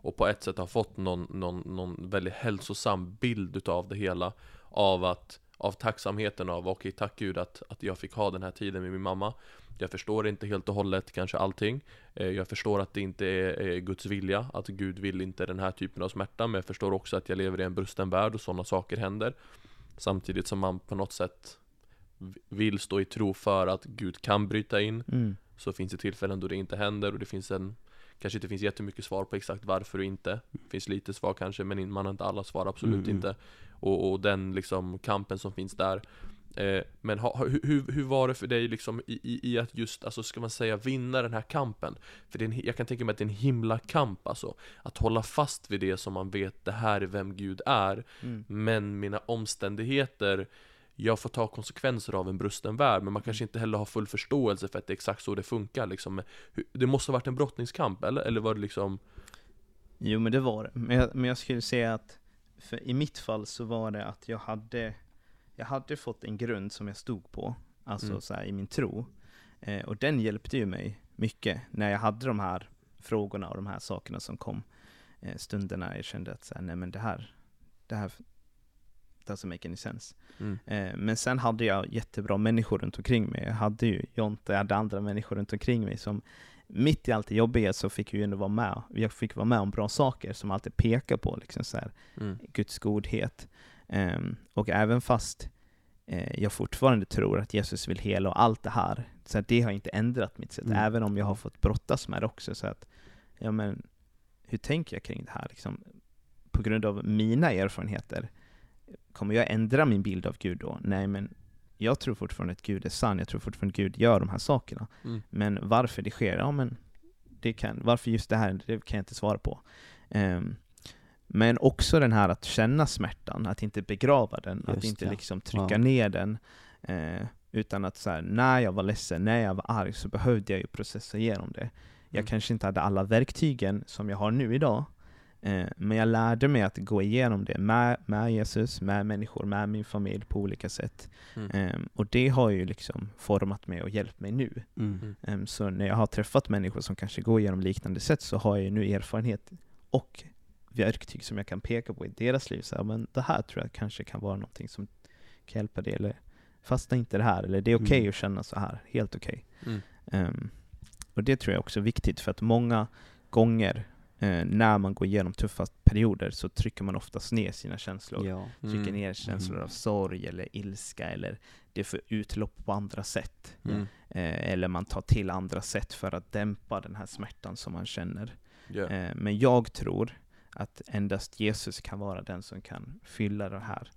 och på ett sätt har fått någon, någon, någon väldigt hälsosam bild utav det hela av att av tacksamheten av, okej tack gud att, att jag fick ha den här tiden med min mamma. Jag förstår inte helt och hållet kanske allting. Eh, Jag förstår att det inte är, är Guds vilja, att Gud vill inte den här typen av smärta Men jag förstår också att jag lever i en brusten värld och sådana saker händer. Samtidigt som man på något sätt vill stå i tro för att Gud kan bryta in Mm. Så finns det tillfällen då det inte händer och det finns en Kanske inte finns jättemycket svar på exakt varför och inte. Det finns lite svar kanske men man har inte alla svar, absolut Mm, inte. Och, och den liksom kampen som finns där. Eh, Men ha, ha, hur, hur var det för dig liksom i, i, i att just, alltså ska man säga vinna den här kampen? För det är en, jag kan tänka mig att det är en himla kamp alltså Att hålla fast vid det som man vet, det här är vem Gud är. Mm. men mina omständigheter jag får ta konsekvenser av en brusten värld men man kanske inte heller har full förståelse för att det är exakt så det funkar liksom. Det måste ha varit en brottningskamp eller? Eller var det liksom Jo men det var det. Men jag, men jag skulle säga att i mitt fall så var det att jag hade, jag hade fått en grund som jag stod på, alltså Mm. så här, i min tro. Eh, och den hjälpte ju mig mycket när jag hade de här frågorna och de här sakerna som kom. eh, stunderna jag kände att så här, nej men det här, det här doesn't make any sense. Mm. Eh, men sen hade jag jättebra människor runt omkring mig. Jag hade ju Jonte, jag hade andra människor runt omkring mig som mitt i allt det jobbiga så fick jag ju ändå vara med. Jag fick vara med om bra saker som alltid pekar på liksom så här, Mm. Guds godhet. Ehm, och även fast eh, jag fortfarande tror att Jesus vill hela och allt det här, så att det har inte ändrat mitt sätt, Mm. även om jag har fått brottas med det också. Så att, ja men, hur tänker jag kring det här? Liksom, på grund av mina erfarenheter, kommer jag ändra min bild av Gud då? Nej, men jag tror fortfarande att Gud är sann, jag tror fortfarande att Gud gör de här sakerna. Mm. Men varför det sker, ja men, det kan, varför just det här, det kan jag inte svara på. Ehm, men också den här att känna smärtan, att inte begrava den, att Just inte det. liksom trycka Ja. ner den. Eh, utan att så här, när jag var ledsen, när jag var arg, så behövde jag ju processa igenom det. Jag Mm. kanske inte hade alla verktygen som jag har nu idag, men jag lärde mig att gå igenom det med, med Jesus, med människor, med min familj på olika sätt. Mm. Ehm, och det har ju liksom format mig och hjälpt mig nu. Mm. Ehm, Så när jag har träffat människor som kanske går igenom liknande sätt så har jag ju nu erfarenhet och verktyg som jag kan peka på i deras liv. Så här, men det här tror jag kanske kan vara någonting som kan hjälpa dig. Eller fastna inte det här. Eller det är okej Mm. att känna så här. Helt okej. Mm. Ehm, och det tror jag också är viktigt för att många gånger eh, när man går igenom tuffa perioder så trycker man oftast ner sina känslor Ja. trycker Mm. ner känslor av sorg eller ilska eller det får utlopp på andra sätt. Mm. Eh, eller man tar till andra sätt för att dämpa den här smärtan som man känner. Ja. Eh, men jag tror att endast Jesus kan vara den som kan fylla de här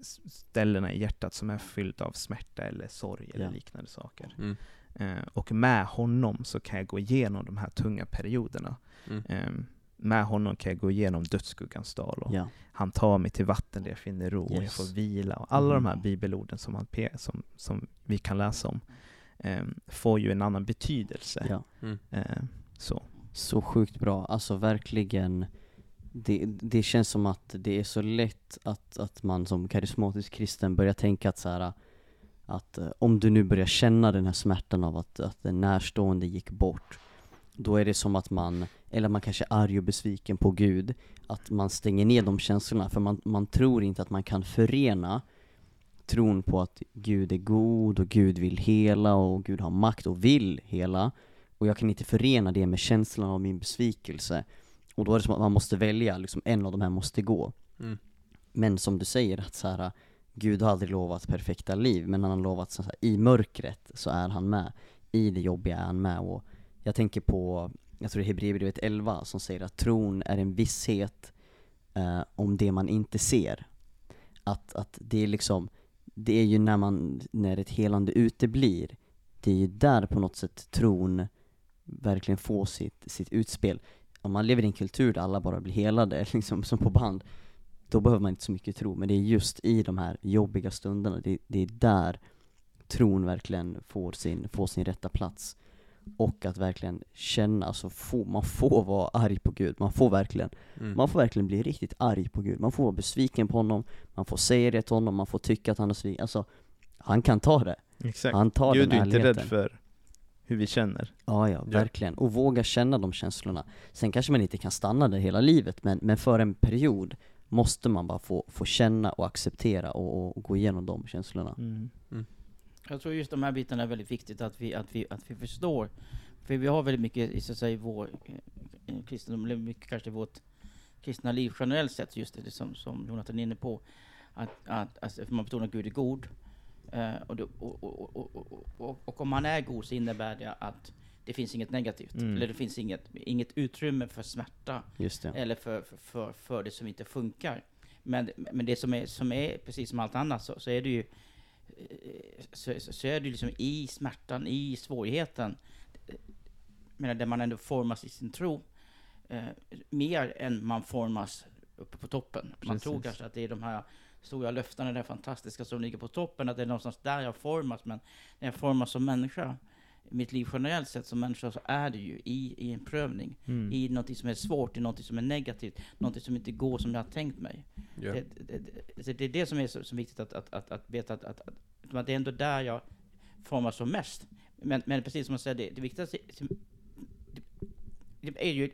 s- ställena i hjärtat som är fyllt av smärta eller sorg eller Ja. liknande saker. Mm. Eh, och med honom så kan jag gå igenom de här tunga perioderna. Mm. Eh, med honom kan jag gå igenom dödsskuggans dal och Ja. han tar mig till vatten där jag finner ro och jag Yes. får vila. Och alla de här Mm. bibelorden som, han som, som vi kan läsa om eh, får ju en annan betydelse. ja. Mm. Eh, så. Så sjukt bra, alltså verkligen det, det känns som att det är så lätt att, att man som karismatisk kristen börjar tänka att så här, att eh, om du nu börjar känna den här smärtan av att, att en närstående gick bort då är det som att man, eller man kanske är arg och besviken på Gud, att man stänger ner de känslorna. För man, man tror inte att man kan förena tron på att Gud är god och Gud vill hela och Gud har makt och vill hela. Och jag kan inte förena det med känslan av min besvikelse. Och då är det som att man måste välja, liksom en av de här måste gå. Mm. men som du säger att så här, Gud har aldrig lovat perfekta liv men han har lovat så här, i mörkret så är han med. I det jobbiga är han med. Och jag tänker på, jag tror det är Hebreerbrevet 11 som säger att tron är en visshet eh, om det man inte ser. Att, att det är liksom det är ju när man, när ett helande uteblir det är ju där på något sätt tron verkligen får sitt, sitt utspel. Om man lever i en kultur där alla bara blir helade, (laughs) liksom som på band då behöver man inte så mycket tro, men det är just i de här jobbiga stunderna, det, det är där tron verkligen får sin, får sin rätta plats. Och att verkligen känna, alltså få, man får vara arg på Gud, man får verkligen, Mm. man får verkligen bli riktigt arg på Gud, man får vara besviken på honom, man får säga det till honom, man får tycka att han har svikit, alltså han kan ta det, Exakt. han tar Gud den är inte rädd för hur vi känner. Ja, ja, verkligen. Och våga känna de känslorna. Sen kanske man inte kan stanna där hela livet, men, men för en period måste man bara få, få känna och acceptera och, och gå igenom de känslorna. Mm. Jag tror just de här bitarna är väldigt viktigt att vi, att vi, att vi förstår. För vi har väldigt mycket i så att säga, i vår eh, eh, kristendom, eller mycket kanske i vårt kristna liv generellt sett, just det som, som Jonathan är inne på. Att, att alltså, för man betonar att Gud är god. Eh, och, då, och, och, och, och, och, och om han är god så innebär det att det finns inget negativt. Mm. Eller det finns inget, inget utrymme för smärta eller för, för, för, för det som inte funkar. Men, men det som är, som är, precis som allt annat, så, så är det ju eh, så, så, är det liksom i smärtan, i svårigheten, eh, menar, där man ändå formas i sin tro, eh, mer än man formas uppe på toppen. Man Precis. tror kanske att det är de här stora löftena, det fantastiska som ligger på toppen, att det är någonstans där jag formas, men när jag formas som människa, mitt liv generellt sett som människa, så är det ju i, i en prövning Mm. i något som är svårt, i något som är negativt, något som inte går som jag har tänkt mig. Ja. Det, det, det, det är det som är så, så viktigt att, att, att, att veta att, att, att, att det är ändå där jag formas som mest. Men, men precis som jag säger, det, det viktigaste det, är ju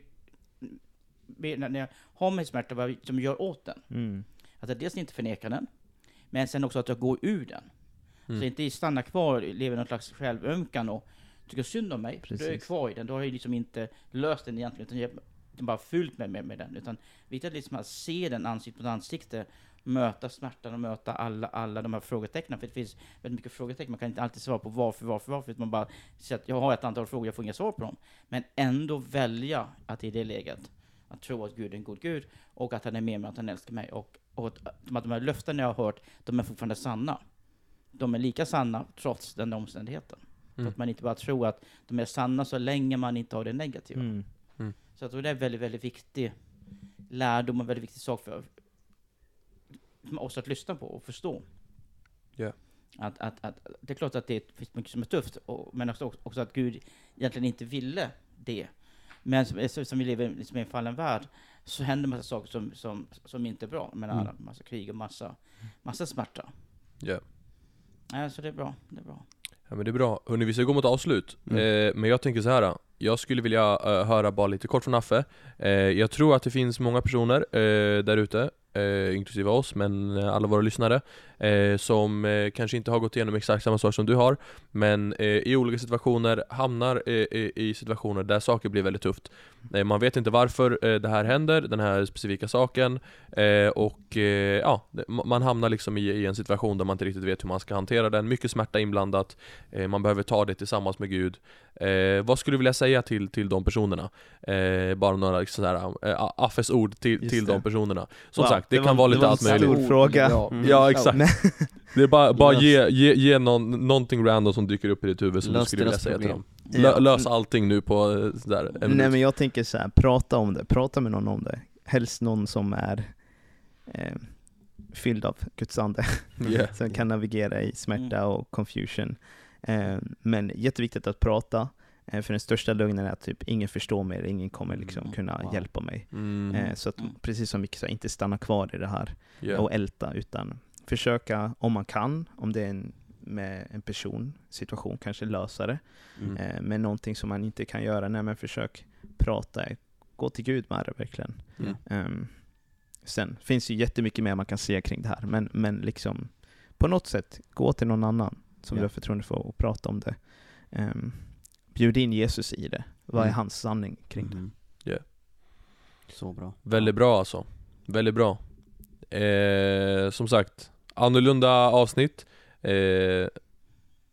när jag har min smärta, vad jag som gör åt den. Mm. Att jag dels inte förneka den, men sen också att jag går ur den. Mm. Så inte stanna kvar, lever i någon slags självömkan och tycker synd om mig. För då är jag Precis. kvar i den, då har jag liksom inte löst den egentligen, utan jag har bara fyllt mig med, med den. Utan viktigt att liksom att se den ansikte mot ansikte, möta smärtan och möta alla, alla de här frågetecknen. För det finns väldigt mycket frågetecken, man kan inte alltid svara på varför, varför, varför. Utan man bara säger att jag har ett antal frågor, jag får inga svar på dem. Men ändå välja att i det läget, att tro att Gud är en god Gud och att han är med mig, att han älskar mig. Och, och att de här löften jag har hört, de är fortfarande sanna. De är lika sanna trots den omständigheten. Mm. Så att man inte bara tror att de är sanna så länge man inte har det negativa. Mm. Så jag tror det är väldigt, väldigt viktig lärdom och väldigt viktig sak för oss att lyssna på och förstå. Ja. Att, att, att, det är klart att det finns mycket som är tufft, och, men också, också att Gud egentligen inte ville det. Men som, som- vi lever i liksom i en fallen värld, så händer massa saker som, som, som inte är bra. Jag menar, Mm. massa krig och massa, massa smärta. Ja. Så det är bra. Det är bra. Ja men det är bra. Hörni, vi ska gå mot avslut. Mm. Eh, men jag tänker så här. Jag skulle vilja eh, höra bara lite kort från Affe. Eh, jag tror att det finns många personer eh, där ute, eh, inklusive oss, men eh, alla våra lyssnare, eh, som eh, kanske inte har gått igenom exakt samma sak som du har, men eh, i olika situationer hamnar eh, i, i situationer där saker blir väldigt tufft. Eh, man vet inte varför eh, det här händer, den här specifika saken, eh, och eh, ja, man hamnar liksom i, i en situation där man inte riktigt vet hur man ska hantera den, mycket smärta inblandat, eh, man behöver ta det tillsammans med Gud. Eh, vad skulle du vilja säga till, till de personerna? Eh, bara några liksom sådär, eh, Affes ord till, Just till det. de personerna. Som Wow, sagt, det, det kan var- vara det lite var en allt stor möjligt. fråga. Bra. Mm. Ja, exakt. Det är bara, bara ge, ge, ge någon, någonting random som dyker upp i ditt huvud som du Lös skulle vilja säga till problem. dem. Lö, Ja. lös allting nu på eh, sådär en Nej minut. men jag tänker så här, prata om det, prata med någon om det. Helst någon som är eh, fylld av Guds ande, Yeah. (laughs) som kan navigera i smärta Mm. och confusion. Eh, men jätteviktigt att prata, eh, för den största lögnen är att typ ingen förstår mig, eller ingen kommer liksom Mm. kunna Wow. hjälpa mig. Mm, Eh, så att, Mm. precis som Micke sa, inte stanna kvar i det här yeah. och älta, utan försöka, om man kan, om det är en, med en person, situation, kanske lösa det. Mm. Men någonting som man inte kan göra, nej men försök prata, gå till Gud med det verkligen. Mm. Ehm, sen finns ju jättemycket mer man kan säga kring det här, men, men liksom på något sätt, gå till någon annan som Ja. du har förtroende för och prata om det. Um, bjud in Jesus i det. Vad är Mm. hans sanning kring det? Mm. Ja. Så bra. Väldigt bra alltså. Väldigt bra. Eh, som sagt, annorlunda avsnitt. Eh,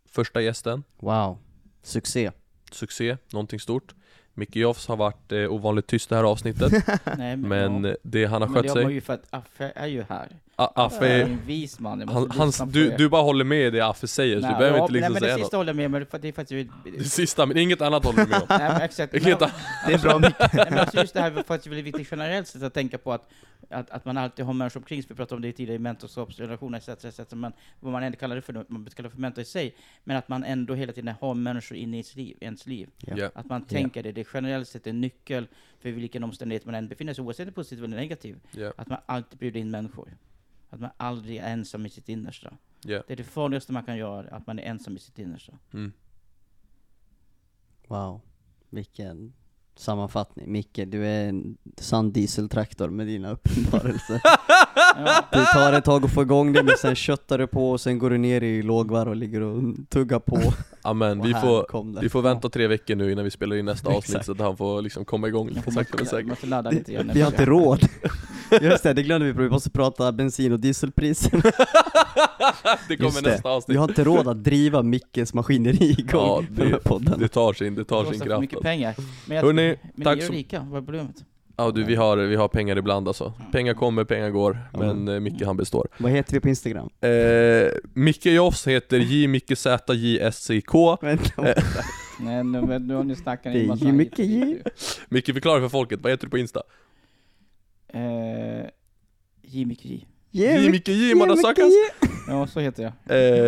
första gästen, Wow. Succé. succé, någonting stort. Micke Joffs har varit eh, ovanligt tyst det här avsnittet, (laughs) Nej, men ja. det han har Men skött det har man sig. ju för att Affe är ju här. A- Affe, är en vis man. jag han, hans, du, du bara håller med i det Affe säger, så du Nej, behöver ja, inte liksom nej, men säga det något. sista håller jag med men det är faktiskt... (laughs) Det sista, men inget annat håller du med om. (laughs) Nej, men exakt. Det Men, Det är bra mycket. Nej, men alltså just det här var faktiskt väldigt viktigt generellt sett att tänka på att, att, att man alltid har människor omkring sig, vi pratade om det tidigare i mentorskapsrelationer etc, etc, men vad man ändå kallar det för, man kallar det för mentor i sig, men att man ändå hela tiden har människor inne i ens liv, ens liv. Ja. Att man tänker det, det är generellt sett en nyckel för vilken omständighet man än befinner sig, oavsett om det är positivt eller negativt. Ja. Att man alltid bjuder in människor. Att man aldrig är ensam i sitt innersta. Ja. Det är det farligaste man kan göra, att man är ensam i sitt innersta. Mm. Wow. Vilken sammanfattning. Micke, du är en sann dieseltraktor med dina uppenbarelser. (laughs) Ja. Det tar ett tag att få igång det, men sen köttar du på och sen går du ner i lågvarv och ligger och tuggar på. (laughs) Amen, Och vi får, det. vi får vänta tre veckor nu innan vi spelar in nästa avsnitt så att han får liksom komma igång lite sakta men säkert. måste ladda lite igen. Vi har inte råd. (laughs) Just det, det glömde vi på. Vi måste prata bensin och dieselpriser. (laughs) det kommer Just det. nästa avsnitt. Vi har inte råd att driva Mickes maskineri igång Ja, för de här poddarna. Det tar sin, det tar Det sin kraft. mycket alltså. pengar. Men, jag, Hörrni, men tack ni är så- rika, vad är problemet? Ja du, vi har, vi har pengar ibland alltså. Pengar kommer, pengar går, men eh, Micke han består. Vad heter vi på Instagram? Eh, Micke Joffs heter J Micke Z J S C K. Vänta, Eh. (laughs) Nej, nu, men nu har ni Det massa och J. Micke förklara för folket, vad heter du på Insta? nu. Eh, J. Micke J. J Micke J motherfuckers! Ja, så heter jag.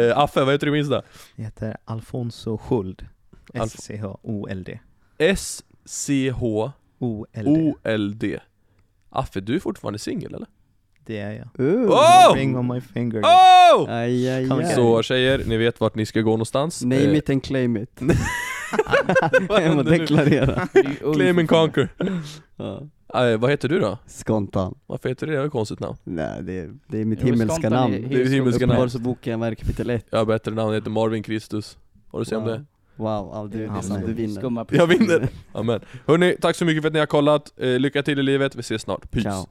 Eh, Affe, vad heter du på Insta? Jag heter Alfonso Schuld. Alf- S-C-H-O-L-D. S C H O-L-D. O L D. Affe, du är fortfarande singel eller? Det är jag. Uh. Oh! Ring on my finger. Oh! Aj, aj, aj. Så tjejer, ni vet vart ni ska gå någonstans. Name Eh, it and claim it. (laughs) vad Jag måste deklarera. Claim and conquer. Ja. Eh, vad heter du då? Skontan. Varför heter det? Det är ett konstigt namn. Nej, det är, det är mitt Jo, himmelska Skontan namn. är- Det är himmelska namn. Uppenbarelseboken, vad är det, kapitel 1? Jag har bättre namn, jag heter Marvin Kristus. Har du sett om det? Wow, ja, du, det är sant, du vinner. Skumma Jag vinner! Amen. Hörni, tack så mycket för att ni har kollat. Eh, lycka till i livet, vi ses snart. Peace! Ciao.